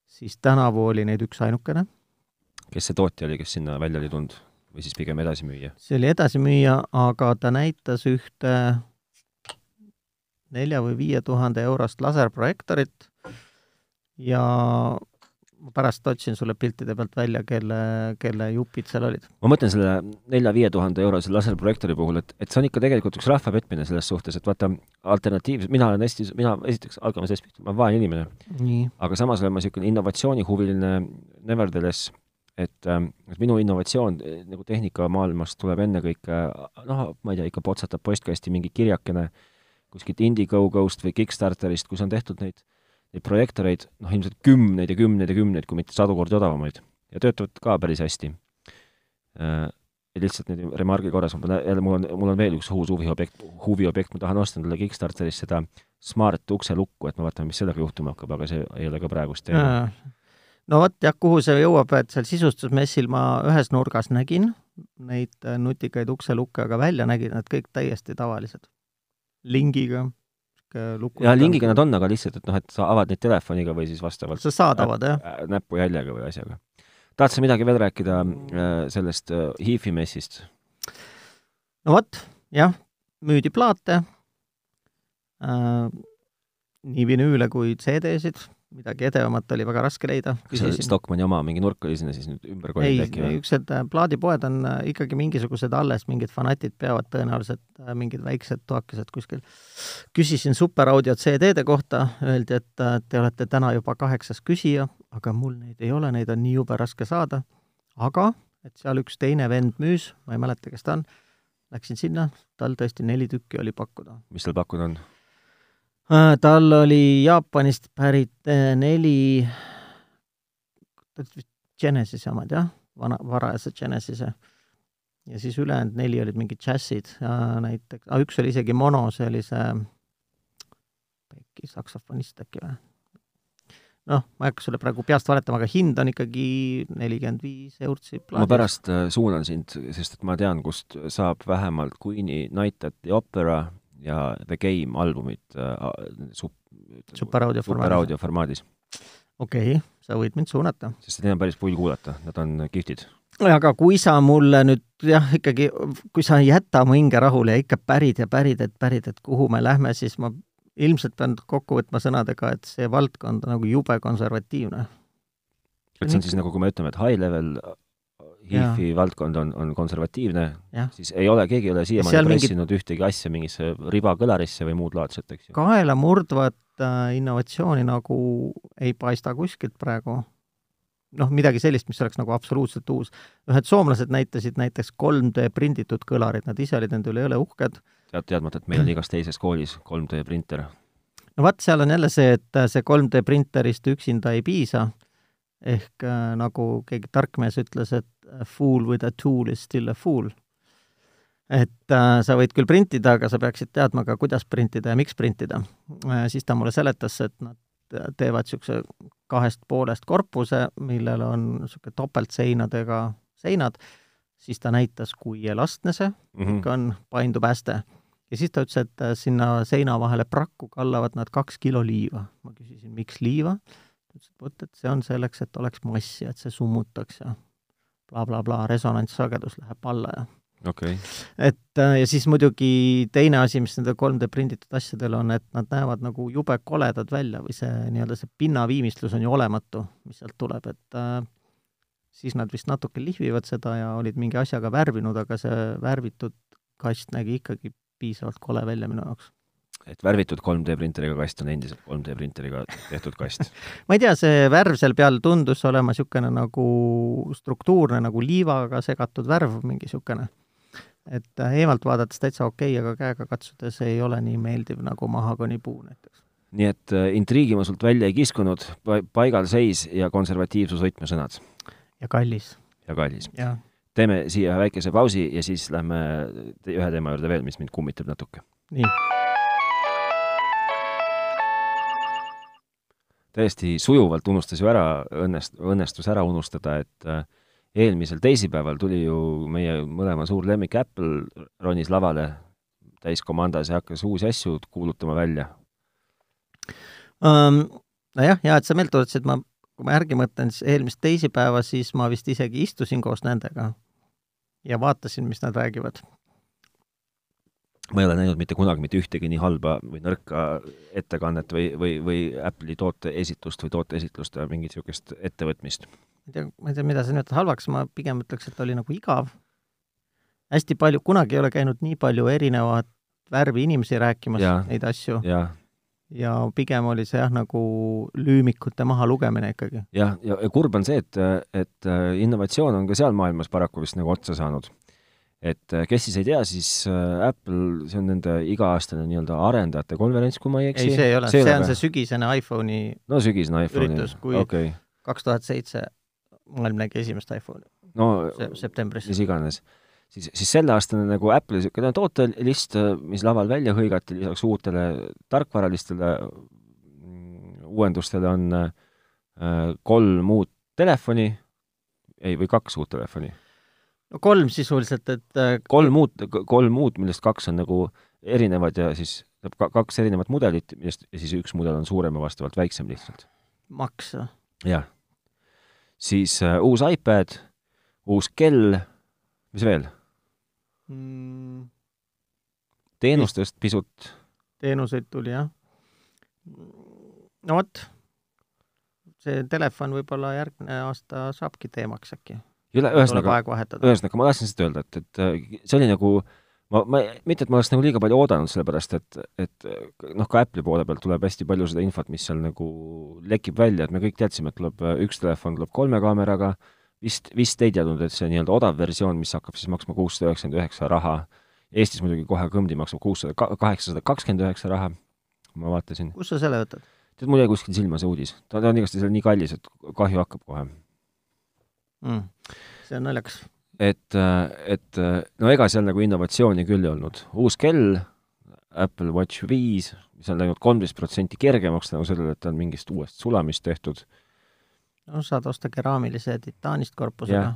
siis tänavu oli neid üksainukene. kes see tootja oli, kes sinna välja oli tulnud? Või siis pigem edasimüüja? see oli edasimüüja, aga ta näitas ühte nelja või viie tuhande eurost laserprojektorit ja ma pärast otsin sulle piltide pealt välja, kelle, kelle jupid seal olid. ma mõtlen selle nelja-viie tuhande eurose laserprojektori puhul, et, et see on ikka tegelikult üks rahva petmine selles suhtes, et vaata, alternatiiv, mina olen hästi, mina esiteks, hakkame sellest pihta, ma olen vaene inimene. aga samas olen ma niisugune innovatsioonihuviline nevertheless et, ähm, et minu innovatsioon eh, nagu tehnikamaailmast tuleb ennekõike noh, ma ei tea, ikka potsatab postkasti mingi kirjakene kuskilt Indiegogost või Kickstarterist, kus on tehtud neid, neid projektoreid, noh, ilmselt kümneid ja kümneid ja kümneid, kui mitte sadu kordi odavamaid. ja töötavad ka päris hästi. Äh, ja lihtsalt nüüd remargi korras, ma pean jälle, mul on, mul on veel üks uus huviobjekt, huviobjekt, ma tahan osta endale Kickstarteris seda Smart ukselukku, et ma vaatan, mis sellega juhtuma hakkab, aga see ei ole ka praegust teema no vot jah, kuhu see jõuab, et seal sisustusmessil ma ühes nurgas nägin neid äh, nutikaid ukselukke, aga välja nägid nad kõik täiesti tavalised. lingiga. jaa, lingiga nad on, aga lihtsalt, et noh, et sa avad neid telefoniga või siis vastavalt sa saad avada, jah? Äh, näpujäljega või asjaga. tahad sa midagi veel rääkida äh, sellest HIFi messist? no vot, jah, müüdi plaate äh,, nii vinüüle kui CD-sid midagi edevamat oli väga raske leida. kas see Stockmanni oma mingi nurk oli sinna siis nüüd ümber kolinud äkki või? niisugused äh, plaadipoed on äh, ikkagi mingisugused alles, mingid fanatid peavad tõenäoliselt äh, mingid väiksed toakesed kuskil. küsisin Superaudio CD-de kohta, öeldi, et te olete täna juba kaheksas küsija, aga mul neid ei ole, neid on nii jube raske saada. aga et seal üks teine vend müüs, ma ei mäleta, kes ta on, läksin sinna, tal tõesti neli tükki oli pakkuda. mis tal pakkuda on? Äh, tal oli Jaapanist pärit äh, neli, Genesis'e omad jah, vana, varajase Genesis'e. ja siis ülejäänud neli olid mingid džässid näiteks, üks oli isegi mono, see oli see Pekki saksofonist äkki või? noh, ma ei hakka sulle praegu peast valetama, aga hind on ikkagi nelikümmend viis eurtsi plaadis. ma pärast äh, suunan sind, sest et ma tean, kust saab vähemalt Queen'i Night at the Opera ja The Game albumit äh, sup-, superaudio superaudio formaadis. okei okay,, sa võid mind suunata. sest neid on päris pull kuulata, nad on kihvtid. aga kui sa mulle nüüd jah, ikkagi, kui sa ei jäta mu hinge rahule ja ikka pärid ja pärid, et pärid, et kuhu me lähme, siis ma ilmselt pean kokku võtma sõnadega, et see valdkond on nagu jube konservatiivne. et see on siis nagu, kui me ütleme, et high level HIF-i valdkond on, on konservatiivne, siis ei ole, keegi ei ole siiamaani pressinud mingit... ühtegi asja mingisse ribakõlarisse või muud laadset, eks ju. kaelamurdvat äh, innovatsiooni nagu ei paista kuskilt praegu. noh, midagi sellist, mis oleks nagu absoluutselt uus. ühed soomlased näitasid näiteks 3D prinditud kõlarid, nad ise olid nende üle jõle uhked. tead, teadmata, et meil on igas teises koolis 3D printer. no vot, seal on jälle see, et see 3D printerist üksinda ei piisa ehk äh, nagu keegi tark mees ütles, et a fool with a tool is still a fool. et äh, sa võid küll printida, aga sa peaksid teadma ka, kuidas printida ja miks printida äh,. siis ta mulle seletas, et nad teevad niisuguse kahest poolest korpuse, millel on niisugune topeltseinadega seinad, siis ta näitas, kui elastne see mm -hmm. ikka on, paindub hästi. ja siis ta ütles, et äh, sinna seina vahele prakku kallavad nad kaks kilo liiva. ma küsisin, miks liiva? ta ütles, et vot, et see on selleks, et oleks massi, et see summutaks ja blablabla bla, bla, resonantssagedus läheb alla ja okay.. et äh, ja siis muidugi teine asi, mis nendel 3D prinditud asjadel on, et nad näevad nagu jube koledad välja või see nii-öelda see pinnaviimistlus on ju olematu, mis sealt tuleb, et äh, siis nad vist natuke lihvivad seda ja olid mingi asjaga värvinud, aga see värvitud kast nägi ikkagi piisavalt kole välja minu jaoks. Et värvitud 3D printeriga kast on endiselt 3D printeriga tehtud kast *laughs* ma ei tea, see värv seal peal tundus olema niisugune nagu struktuurne, nagu liivaga segatud värv, mingi niisugune. et äh, eemalt vaadates täitsa okei okay,, aga käega katsudes ei ole nii meeldiv nagu mahagonipuu näiteks nii et äh, intriigi ma sult välja ei kiskunud, paigalseis ja konservatiivsus võtmesõnad ja kallis. ja kallis. teeme siia väikese pausi ja siis lähme ühe teema juurde veel, mis mind kummitab natuke. nii. Täiesti sujuvalt unustas ju ära, õnnest-, õnnestus ära unustada, et äh, eelmisel teisipäeval tuli ju meie mõlema suur lemmik Apple ronis lavale täiskomandas ja hakkas uusi asju kuulutama välja um,. Nojah, hea, et sa meelde tuletasid, ma kui ma järgi mõtlen, siis eelmist teisipäeva, siis ma vist isegi istusin koos nendega ja vaatasin, mis nad räägivad. Ma ei ole näinud mitte kunagi mitte ühtegi nii halba või nõrka ettekannet või, või, või Apple'i toote esitlust või toote esitlust või mingit niisugust ettevõtmist. ma ei tea, ma ei tea, mida sa nimetad halvaks, ma pigem ütleks, et oli nagu igav. hästi palju, kunagi ei ole käinud nii palju erinevat värvi inimesi rääkimas ja, neid asju. ja pigem oli see jah, nagu lüümikute mahalugemine ikkagi. jah, ja, ja kurb on see, et, et äh, innovatsioon on ka seal maailmas paraku vist nagu otsa saanud. Et äh, kes siis ei tea, siis äh, Apple, see on nende iga-aastane nii-öelda arendajate konverents, kui ma ei eksi. ei, see ei ole, see, see on see sügisene iPhone'i no sügisene iPhone'i üritus, kui kaks tuhat seitse maailm nägi esimest iPhone'i no se septembris. mis iganes siis, siis selleaastane nagu Apple'i niisugune tootelist, mis laval välja hõigati, lisaks uutele tarkvaralistele mm, uuendustele on äh, kolm uut telefoni, ei, või kaks uut telefoni. No kolm sisuliselt, et äh, kolm uut, kolm uut, millest kaks on nagu erinevad ja siis kaks erinevat mudelit, millest, ja siis üks mudel on suurem ja vastavalt väiksem lihtsalt. maks või? jah. siis uh, uus iPad, uus kell, mis veel? mm.? teenustest pisut. teenuseid tuli, jah. no vot, see telefon võib-olla järgmine aasta saabki teemaks äkki. Ühesõnaga, ühesõnaga ma tahtsin seda öelda, et, et see oli nagu ma, ma, mitte et ma oleks nagu liiga palju oodanud, sellepärast et, et noh, ka Apple'i poole pealt tuleb hästi palju seda infot, mis seal nagu lekib välja, et me kõik teadsime, et tuleb üks telefon tuleb kolme kaameraga, vist, vist ei teadnud, et see nii-öelda odav versioon, mis hakkab siis maksma kuussada üheksakümmend üheksa raha, Eestis muidugi kohe kõmdi maksab kuussada, kaheksasada kakskümmend üheksa raha, ma vaatasin. kust sa selle võtad? tead, mul jäi kuskil silma see uudis. ta, ta on igastahes nii kallis, et kahju hakkab kohe mm.. see on naljakas. et, et no ega seal nagu innovatsiooni küll ei olnud. uus kell, Apple Watch viis, mis on läinud kolmteist protsenti kergemaks tänu sellele, et ta on mingist uuest sulamist tehtud no saad osta keraamilise titaanist korpusega.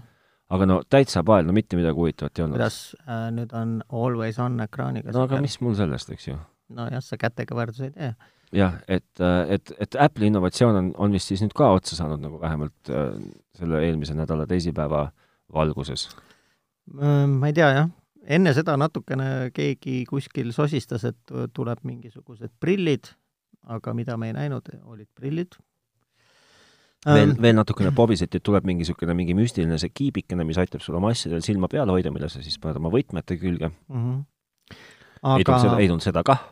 aga no täitsa pael, no mitte midagi huvitavat ei olnud. kuidas äh, nüüd on always on ekraaniga? no aga mis mul sellest, eks ju. nojah, sa kätega võrdlusi ei tee. Jah, et, et, et Apple'i innovatsioon on, on vist siis nüüd ka otsa saanud nagu vähemalt äh, selle eelmise nädala teisipäeva valguses? ma ei tea, jah. enne seda natukene keegi kuskil sosistas, et tuleb mingisugused prillid, aga mida me ei näinud, olid prillid, veel, veel natukene pobiset, et tuleb mingi niisugune, mingi müstiline see kiibikene, mis aitab sul oma asjadel silma peal hoida, mille sa siis paned oma võtmete külge mm. -hmm. Aga... ei tulnud seda, ei tulnud seda kah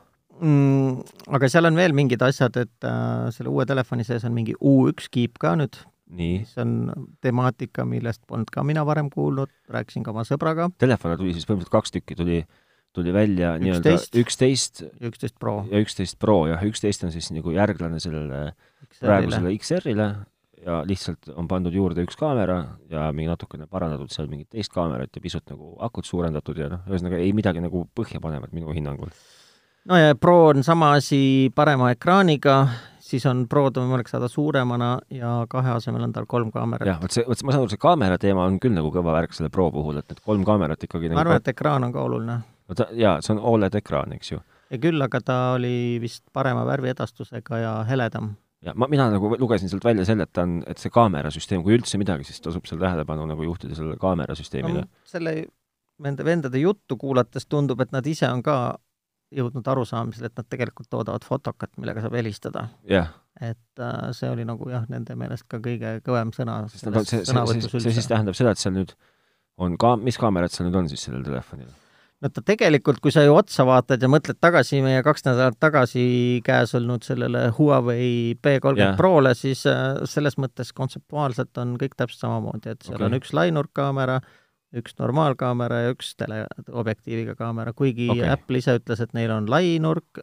mm,. aga seal on veel mingid asjad, et äh, selle uue telefoni sees on mingi U1 kiip ka nüüd. mis on temaatika, millest polnud ka mina varem kuulnud, rääkisin ka oma sõbraga. Telefone tuli siis põhimõtteliselt kaks tükki, tuli tuli välja nii-öelda üksteist üksteist Pro ja üksteist Pro jah, üksteist on siis nagu järglane sellele praegusele XR-ile ja lihtsalt on pandud juurde üks kaamera ja mingi natukene parandatud seal mingit teist kaamerat ja pisut nagu akut suurendatud ja noh, ühesõnaga ei midagi nagu põhjapanevat minu hinnangul. No ja Pro on sama asi parema ekraaniga, siis on Prod on võimalik saada suuremana ja kahe asemel on tal kolm kaamerat. jah, vot see, vot ma saan aru, see kaamera teema on küll nagu kõva värk selle Pro puhul, et need kolm kaamerat ikkagi ma nagu arvan, et ekraan on ka oluline. no ta, jaa, see on Oled ekraan, eks ju. ja küll, aga ta oli vist parema värviedastusega ja heledam. ja ma, mina nagu lugesin sealt välja selle, et ta on, et see kaamerasüsteem, kui üldse midagi, siis tasub seal tähelepanu nagu juhtida sellele kaamerasüsteemile no, selle nende vendade juttu kuulates tundub, et nad ise on ka jõudnud arusaamisele, et nad tegelikult toodavad fotokat, millega saab helistada. jah, et äh, see oli nagu jah, nende meelest ka kõige kõvem sõna see, see, see, see siis tähendab seda, et seal nüüd on ka, mis kaamerad seal nüüd on siis sellel telefonil? no ta tegelikult, kui sa ju otsa vaatad ja mõtled tagasi meie kaks nädalat tagasi käes olnud sellele Huawei P30 Jah. Prole, siis äh, selles mõttes kontseptuaalselt on kõik täpselt samamoodi, et seal okay. on üks lainurkkaamera, üks normaalkaamera ja üks teleobjektiiviga kaamera, kuigi okay. Apple ise ütles, et neil on lainurk,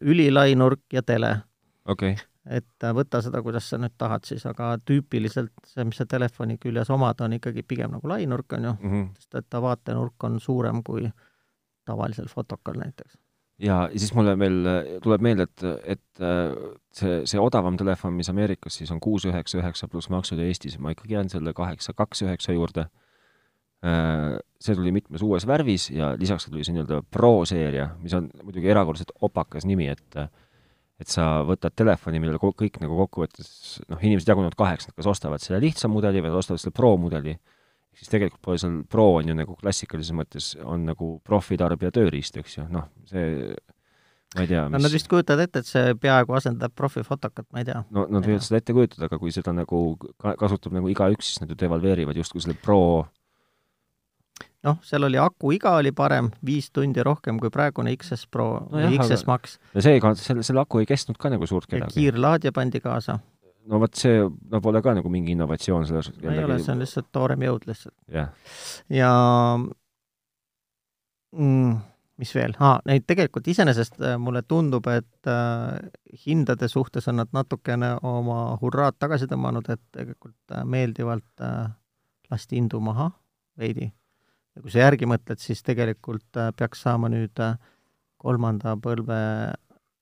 ülilainurk ja tele. okay. et äh, võta seda, kuidas sa nüüd tahad siis, aga tüüpiliselt see, mis sa telefoni küljes omad, on ikkagi pigem nagu lainurk, on ju, mm. -hmm. sest et ta vaatenurk on suurem kui tavalisel fotokal näiteks. ja siis mulle veel äh, tuleb meelde, et, et äh, see, see odavam telefon, mis Ameerikas siis on kuus üheksa üheksa pluss maksud ja Eestis ma ikkagi jään selle kaheksa kaks üheksa juurde. See tuli mitmes uues värvis ja lisaks tuli see nii-öelda Pro seeria, mis on muidugi erakordselt opakas nimi, et et sa võtad telefoni, millel kõik nagu kokkuvõttes, noh, inimesed jagunevad kaheks, nad kas ostavad selle lihtsa mudeli või nad ostavad selle Pro mudeli. ehk siis tegelikult pole seal Pro on ju nagu klassikalises mõttes on nagu profitarbija tööriist, eks ju, noh, see ma ei tea, no nad vist kujutavad ette, et see peaaegu asendab profifotokat, ma ei tea. no nad võivad seda ette kujutada, aga kui seda nagu ka- kasutab nagu igaüks, siis nad ju devalveerivad justkui selle Pro noh, seal oli akuiga oli parem, viis tundi rohkem kui praegune XS Pro No või XS Max ja seega selle, selle aku ei kestnud ka nagu suurt kedagi. kiirlaadija pandi kaasa. no vot see, no pole ka nagu mingi innovatsioon selles ei ole, see on lihtsalt toorem jõud lihtsalt. jah, ja mm, mis veel ah,, neid tegelikult iseenesest äh, mulle tundub, et äh, hindade suhtes on nad natukene oma hurraad tagasi tõmmanud, et tegelikult äh, meeldivalt äh, lasti hindu maha veidi. Ja kui sa järgi mõtled, siis tegelikult äh, peaks saama nüüd äh, kolmanda põlve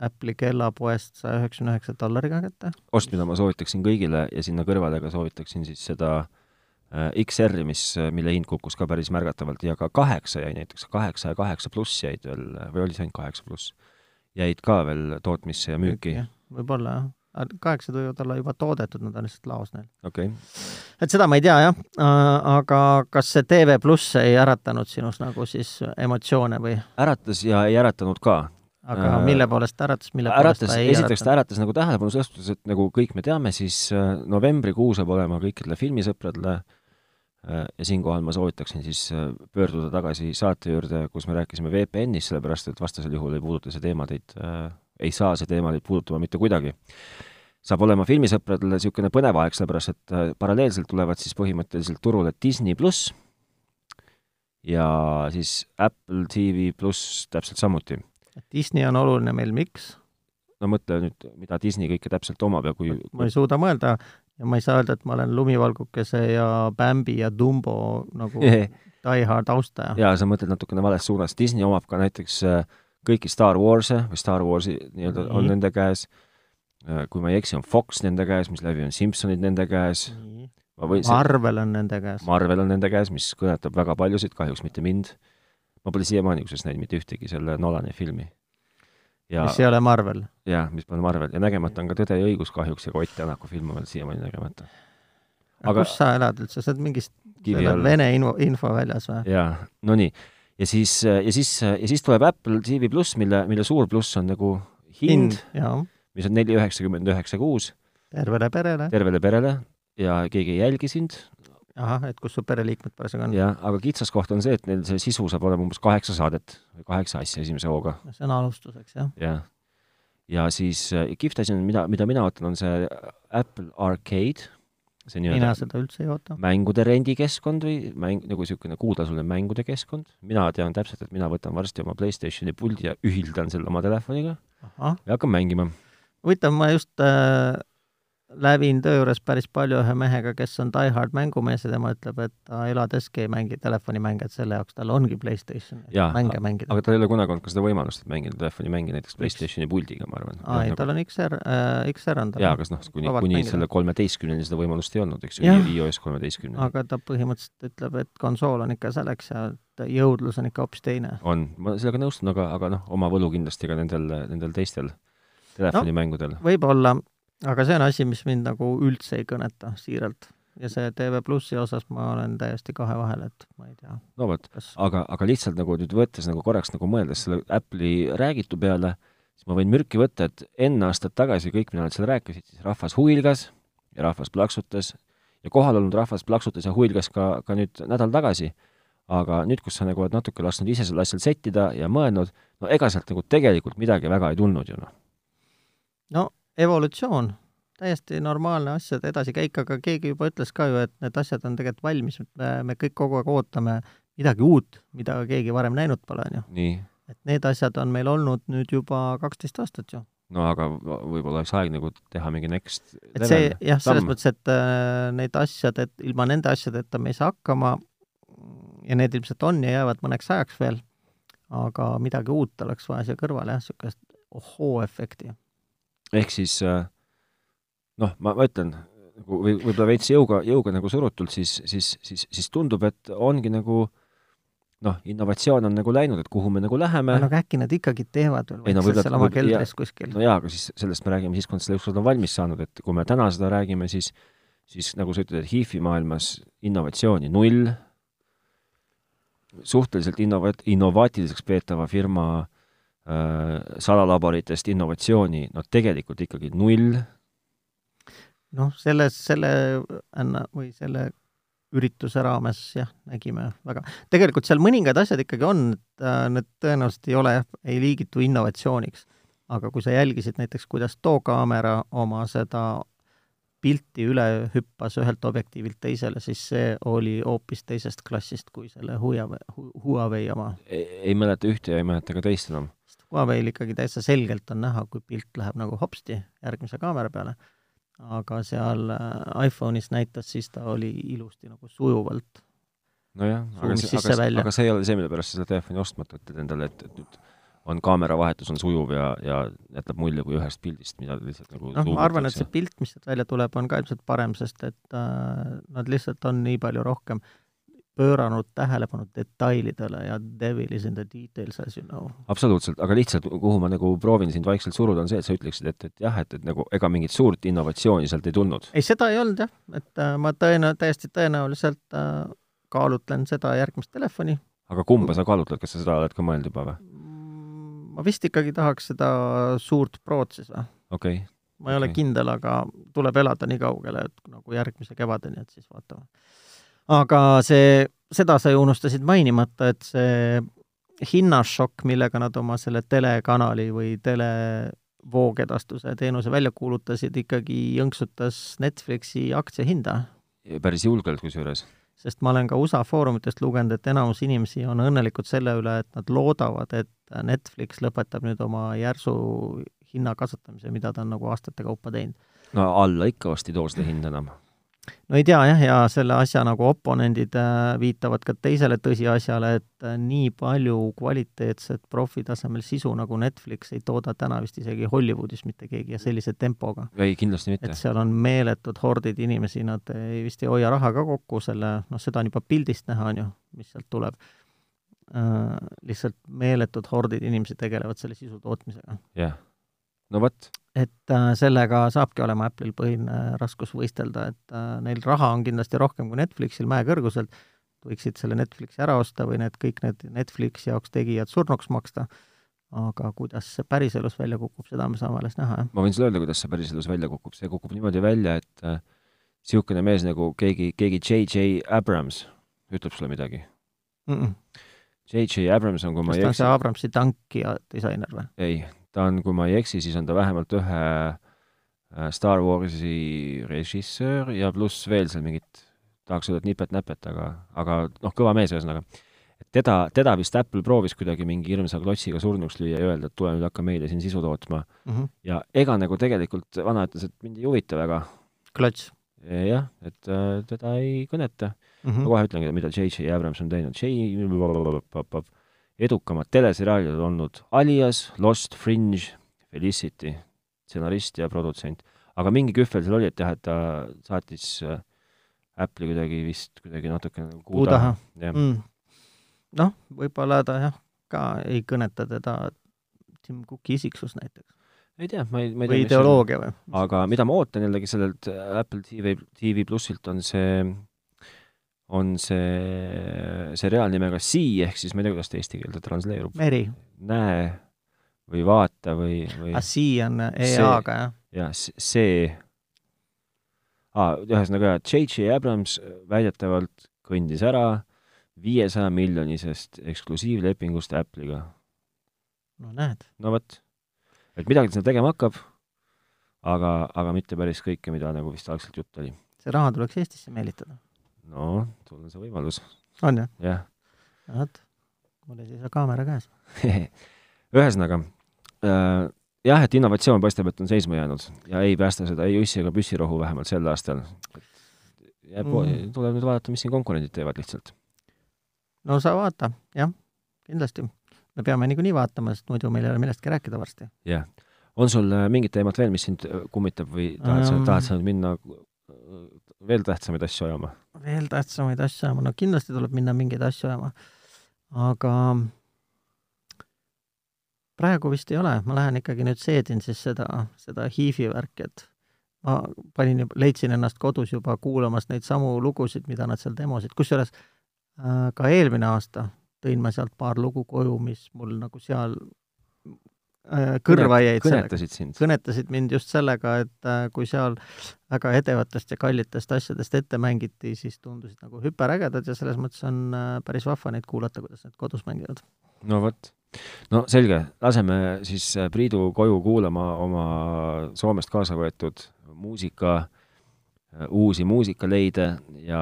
Apple'i kellapoest saja üheksakümne üheksa dollariga kätte. ost, mida ma soovitaksin kõigile ja sinna kõrvale ka soovitaksin siis seda äh, XR-i, mis, mille hind kukkus ka päris märgatavalt ja ka kaheksa jäi näiteks, kaheksa ja kaheksa pluss jäid veel, või oli see ainult kaheksa pluss, jäid ka veel tootmisse ja müüki. võib-olla jah, kaheksa võivad olla juba toodetud, nad on lihtsalt laos neil. okei okay. et seda ma ei tea jah, aga kas see TV pluss ei äratanud sinus nagu siis emotsioone või? äratas ja ei äratanud ka. aga Äh, mille poolest äratas, mille äratas, poolest ta ei esiteks ta äratas nagu tähelepanu selles suhtes, et nagu kõik me teame, siis äh, novembrikuu saab olema kõikidele filmisõpradele äh, ja siinkohal ma soovitaksin siis äh, pöörduda tagasi saate juurde, kus me rääkisime VPN-ist, sellepärast et vastasel juhul ei puuduta see teema teid äh,, ei saa see teema teid puudutama mitte kuidagi. saab olema filmisõpradele niisugune põnev aeg, sellepärast et äh, paralleelselt tulevad siis põhimõtteliselt turule Disney pluss ja siis Apple TV pluss täpselt samuti Disney on oluline meil, miks? no mõtle nüüd, mida Disney kõike täpselt omab ja kui ma ei suuda mõelda ja ma ei saa öelda, et ma olen lumivalgukese ja Bambi ja Dumbo nagu *laughs* Die Hard austaja. jaa, sa mõtled natukene vales suunas, Disney omab ka näiteks äh, kõiki Star Wars'e või Star Warsi nii-öelda on Nii. nende käes, kui ma ei eksi, on Fox nende käes, mis läbi on Simpsonid nende käes, ma võin Marvel on nende käes. Marvel on nende käes, mis kõnetab väga paljusid, kahjuks mitte mind. ma pole siiamaani kusjuures näinud mitte ühtegi selle Nolani filmi. ja mis ei ole Marvel. jaa, mis pole Marvel ja nägemata on ka Tõde ja õigus kahjuks ja ka Ott Tänaku film on veel siiamaani nägemata. aga kus sa elad üldse, sa oled mingist. Vene info, info väljas või? jaa, no nii. Ja siis, ja siis, ja siis tuleb Apple TV pluss, mille, mille suur pluss on nagu hind, hind., mis on neli üheksakümmend üheksa kuus tervele perele. tervele perele ja keegi ei jälgi sind, ahah, et kus su pereliikmed parasjagu on. jah, aga kitsaskoht on see, et neil see sisu saab olema umbes kaheksa saadet või kaheksa asja esimese hooga, see on alustuseks, jah. jah. ja siis äh, kihvt asi on, mida, mida mina ootan, on see Apple Arcade, see mina nii-öelda seda üldse ei oota. mängude rendikeskkond või mäng, nagu niisugune kuutasuline mängude keskkond. mina tean täpselt, et mina võtan varsti oma Playstationi puldi ja ühildan selle oma telefoniga ahah, ja hakkan mängima. huvitav, ma just äh, lävin töö juures päris palju ühe mehega, kes on die-hard mängumees ja tema ütleb, et ta eladeski ei mängi telefonimänge, et selle jaoks tal ongi Playstation, mänge mängida. aga tal ei ole kunagi olnud ka seda võimalust, et mängida telefonimänge näiteks Playstationi puldiga, ma arvan. aa, ei, tal on XR äh,, XR on tal. jaa, kas noh, kuni, kuni mängida. selle kolmeteistkümneni seda võimalust ei olnud, eks ju, iOS kolmeteistkümneni. aga ta põhimõtteliselt ütleb, et konsool on ikka selleks ja jõudlus on ikka hoopis teine. on, ma sellega nõustun, aga, aga noh, oma võlu kindlasti ka nendel, nendel teistel telefonimängudel no.. võib-olla, aga see on asi, mis mind nagu üldse ei kõneta, siiralt. ja see TV Plussi osas ma olen täiesti kahe vahel, et ma ei tea, no vot, kas aga, aga lihtsalt nagu nüüd võttes nagu korraks nagu mõeldes selle Apple'i räägitu peale, siis ma võin mürki võtta, et enne aastat tagasi kõik, mida nad seal rääkisid, siis rahvas huilgas ja rahvas plaksutas ja kohal olnud rahvas plaksutas ja huilgas ka, ka nüüd nädal tagasi. aga nüüd, kus sa nagu oled natuke lasknud ise sel asjal settida ja mõelnud, no ega sealt nagu tegelikult midagi väga ei tulnud ju noh. no evolutsioon, täiesti normaalne asjade edasikäik, aga keegi juba ütles ka ju, et need asjad on tegelikult valmis, me, me kõik kogu aeg ootame midagi uut, mida keegi varem näinud pole, on ju. et need asjad on meil olnud nüüd juba kaksteist aastat ju. no aga võib-olla oleks aeg nagu teha mingi next et see jah, selles mõttes, et äh, need asjad, et ilma nende asjadeta me ei saa hakkama ja need ilmselt on ja jäävad mõneks ajaks veel, aga midagi uut oleks vaja siia kõrvale jah, niisugust ohoo-efekti. Ehk siis äh, noh, ma, ma ütlen, nagu või võib-olla veits jõuga, jõuga nagu surutult, siis, siis, siis, siis tundub, et ongi nagu noh, innovatsioon on nagu läinud, et kuhu me nagu läheme. Aga äkki nad ikkagi teevad veel Ei no vaikselt võib-olla- seal oma keldris kuskil? No jaa, aga siis sellest me räägime siis, kui nad selle ükskord on valmis saanud, et kui me täna seda räägime, siis siis nagu sa ütled, et HIFi maailmas innovatsiooni null, suhteliselt innova-, innovaatiliseks peetava firma äh, salalaboritest innovatsiooni, no tegelikult ikkagi null, noh, selles, selle anna- või selle ürituse raames jah, nägime väga, tegelikult seal mõningad asjad ikkagi on, et äh, need tõenäoliselt ei ole jah, ei liigitu innovatsiooniks. aga kui sa jälgisid näiteks, kuidas too kaamera oma seda pilti üle hüppas ühelt objektiivilt teisele, siis see oli hoopis teisest klassist kui selle Huawei, Huawei oma. ei, ei mäleta ühte ja ei mäleta ka teist enam. Sest Huawei'l ikkagi täitsa selgelt on näha, kui pilt läheb nagu hopsti järgmise kaamera peale, aga seal äh, iPhone'is näitas, siis ta oli ilusti nagu sujuvalt. nojah, aga see, aga, sisse-välja. aga see ei ole see, mille pärast sa seda telefoni ostmata võtad endale, et, et nüüd on kaamera vahetus on sujuv ja, ja jätab mulje kui ühest pildist, mida lihtsalt nagu noh, ma arvan, et see pilt, mis sealt välja tuleb, on ka ilmselt parem, sest et äh, nad lihtsalt on nii palju rohkem pööranud tähelepanu detailidele ja devil is in the details, as you know. absoluutselt, aga lihtsalt, kuhu ma nagu proovin sind vaikselt suruda, on see, et sa ütleksid, et, et jah, et, et nagu ega mingit suurt innovatsiooni sealt ei tulnud. ei, seda ei olnud jah, et äh, ma tõena-, täiesti tõenäoliselt äh, kaalutlen seda järgmist telefoni. aga kumba sa kaalutled, kas sa seda oled ka mõelnud juba või? ma vist ikkagi tahaks seda suurt Prot siis või? okei okay. ma ei ole Okei. kindel, aga tuleb elada nii kaugele, et nagu järgmise kevadeni, et siis vaatame. Aga see, seda sa ju unustasid mainimata, et see hinnašokk, millega nad oma selle telekanali või televoogedastuse teenuse välja kuulutasid, ikkagi jõnksutas Netflixi aktsiahinda. päris julgelt kusjuures. sest ma olen ka USA foorumitest lugenud, et enamus inimesi on õnnelikud selle üle, et nad loodavad, et Netflix lõpetab nüüd oma järsu hinna kasvatamise, mida ta on nagu aastate kaupa teinud. no alla ikka vast ei too seda hinda enam. No ei tea jah, ja selle asja nagu oponendid äh, viitavad ka teisele tõsiasjale, et äh, nii palju kvaliteetset profitasemel sisu nagu Netflix ei tooda täna vist isegi Hollywoodis mitte keegi ja sellise tempoga. ei, kindlasti mitte et. seal on meeletud hordid inimesi, nad ei, vist ei hoia raha ka kokku selle, noh, seda on juba pildist näha, on ju, mis sealt tuleb äh,. lihtsalt meeletud hordid inimesi tegelevad selle sisu tootmisega. jah. No vot, et äh, sellega saabki olema Apple'il põhine raskus võistelda, et äh, neil raha on kindlasti rohkem kui Netflixil mäekõrguselt, võiksid selle Netflixi ära osta või need kõik need Netflixi jaoks tegijad surnuks maksta, aga kuidas see päriselus välja kukub, seda me saame alles näha, jah. ma võin sulle öelda, kuidas see päriselus välja kukub, see kukub niimoodi välja, et niisugune äh, mees nagu keegi, keegi J.J. Abrams ütleb sulle midagi mm -mm. J.J. Abrams on, kui ma kas ei ta on eksi see, Abramsi tanki ja disainer või? ei, ta on, kui ma ei eksi, siis on ta vähemalt ühe äh, Star Warsi režissöör ja pluss veel seal mingit, tahaks öelda, et nipet-näpet, aga, aga noh, kõva mees ühesõnaga. teda, teda vist Apple proovis kuidagi mingi hirmsa klotsiga surnuks lüüa ja öelda, et tule nüüd hakka meile siin sisu tootma. mm? -hmm. ja ega nagu tegelikult vana ütles, et mind ei huvita väga, klots jah, et äh, teda ei kõneta mm. -hmm. ma kohe ütlengi, mida J.J. Abrams on teinud. J. edukamad teleseriaalid olnud Alias, Lost, Fringe, Felicity, stsenarist ja produtsent. aga mingi kühvel seal oli, et jah, et ta saatis äh, Apple'i kuidagi vist kuidagi natuke nagu kuu taha. Mm. noh, võib-olla ta jah, ka ei kõneta teda Tim Cooki isiksus näiteks ei tea, ma ei, ma ei tea, või ideoloogia või? aga mida ma ootan jällegi sellelt Apple TV, TV plussilt, on see, on see seriaal nimega Sea, ehk siis ma ei tea, kuidas ta eesti keelde transleerub. meri. näe või vaata või, või ah, Sea on EA-ga, jah? jah, see ah,, ühesõnaga, J.J. Abrams väidetavalt kõndis ära viiesaja miljonisest eksklusiivlepingust Apple'iga. no näed. no vot et midagi ta seal tegema hakkab, aga, aga mitte päris kõike, mida nagu vist algselt jutt oli. see raha tuleks Eestisse meelitada? No, sul on see võimalus. on jah? jah. vot, mul ei seisa kaamera käes *laughs* ühesõnaga äh,, jah, et innovatsioon paistab, et on seisma jäänud ja ei päästa seda ei ussi ega püssirohu vähemalt sel aastal. jääb mm., tuleb nüüd vaadata, mis siin konkurendid teevad lihtsalt. no sa vaata, jah, kindlasti me peame niikuinii vaatama, sest muidu meil ei ole millestki rääkida varsti. jah yeah.. on sul äh, mingit teemat veel, mis sind äh, kummitab või tahad sa um,, tahad sa minna äh, veel tähtsamaid asju ajama? veel tähtsamaid asju ajama, no kindlasti tuleb minna mingeid asju ajama, aga praegu vist ei ole, ma lähen ikkagi nüüd seedin siis seda, seda HIV-i värki, et ma panin leidsin ennast kodus juba kuulamas neid samu lugusid, mida nad seal demosid, kusjuures äh, ka eelmine aasta tõin ma sealt paar lugu koju, mis mul nagu seal kõrva jäid. kõnetasid sind? kõnetasid mind just sellega, et äh, kui seal väga edevatest ja kallitest asjadest ette mängiti, siis tundusid nagu hüperägedad ja selles mõttes on äh, päris vahva neid kuulata, kuidas need kodus mängivad. no vot. no selge, laseme siis Priidu koju kuulama oma Soomest kaasa võetud muusika, uusi muusikaleide ja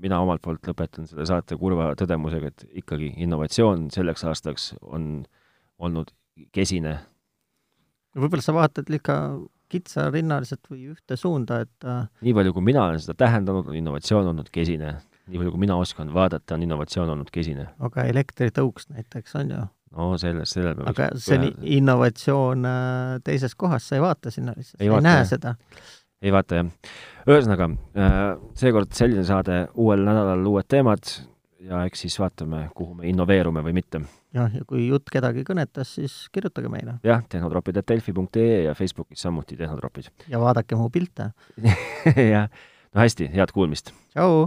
mina omalt poolt lõpetan selle saate kurva tõdemusega, et ikkagi innovatsioon selleks aastaks on olnud kesine. võib-olla sa vaatad ikka kitsarinnaliselt või ühte suunda, et äh, nii palju, kui mina olen seda tähendanud, on innovatsioon olnud kesine. nii palju, kui mina oskan vaadata, on innovatsioon olnud kesine. aga elektritõuks näiteks on ju? no selles, sellel aga see on innovatsioon äh, teises kohas, sa ei vaata sinna lihtsalt, sa ei näe seda ei vaata, jah. ühesõnaga, äh, seekord selline saade, uuel nädalal uued teemad ja eks siis vaatame, kuhu me innoveerume või mitte. jah, ja kui jutt kedagi kõnetas, siis kirjutage meile. jah, tehnotropid.delfi.ee ja Facebookis samuti Tehnotropid. ja vaadake mu pilte *laughs* jah, no hästi, head kuulmist! tšau!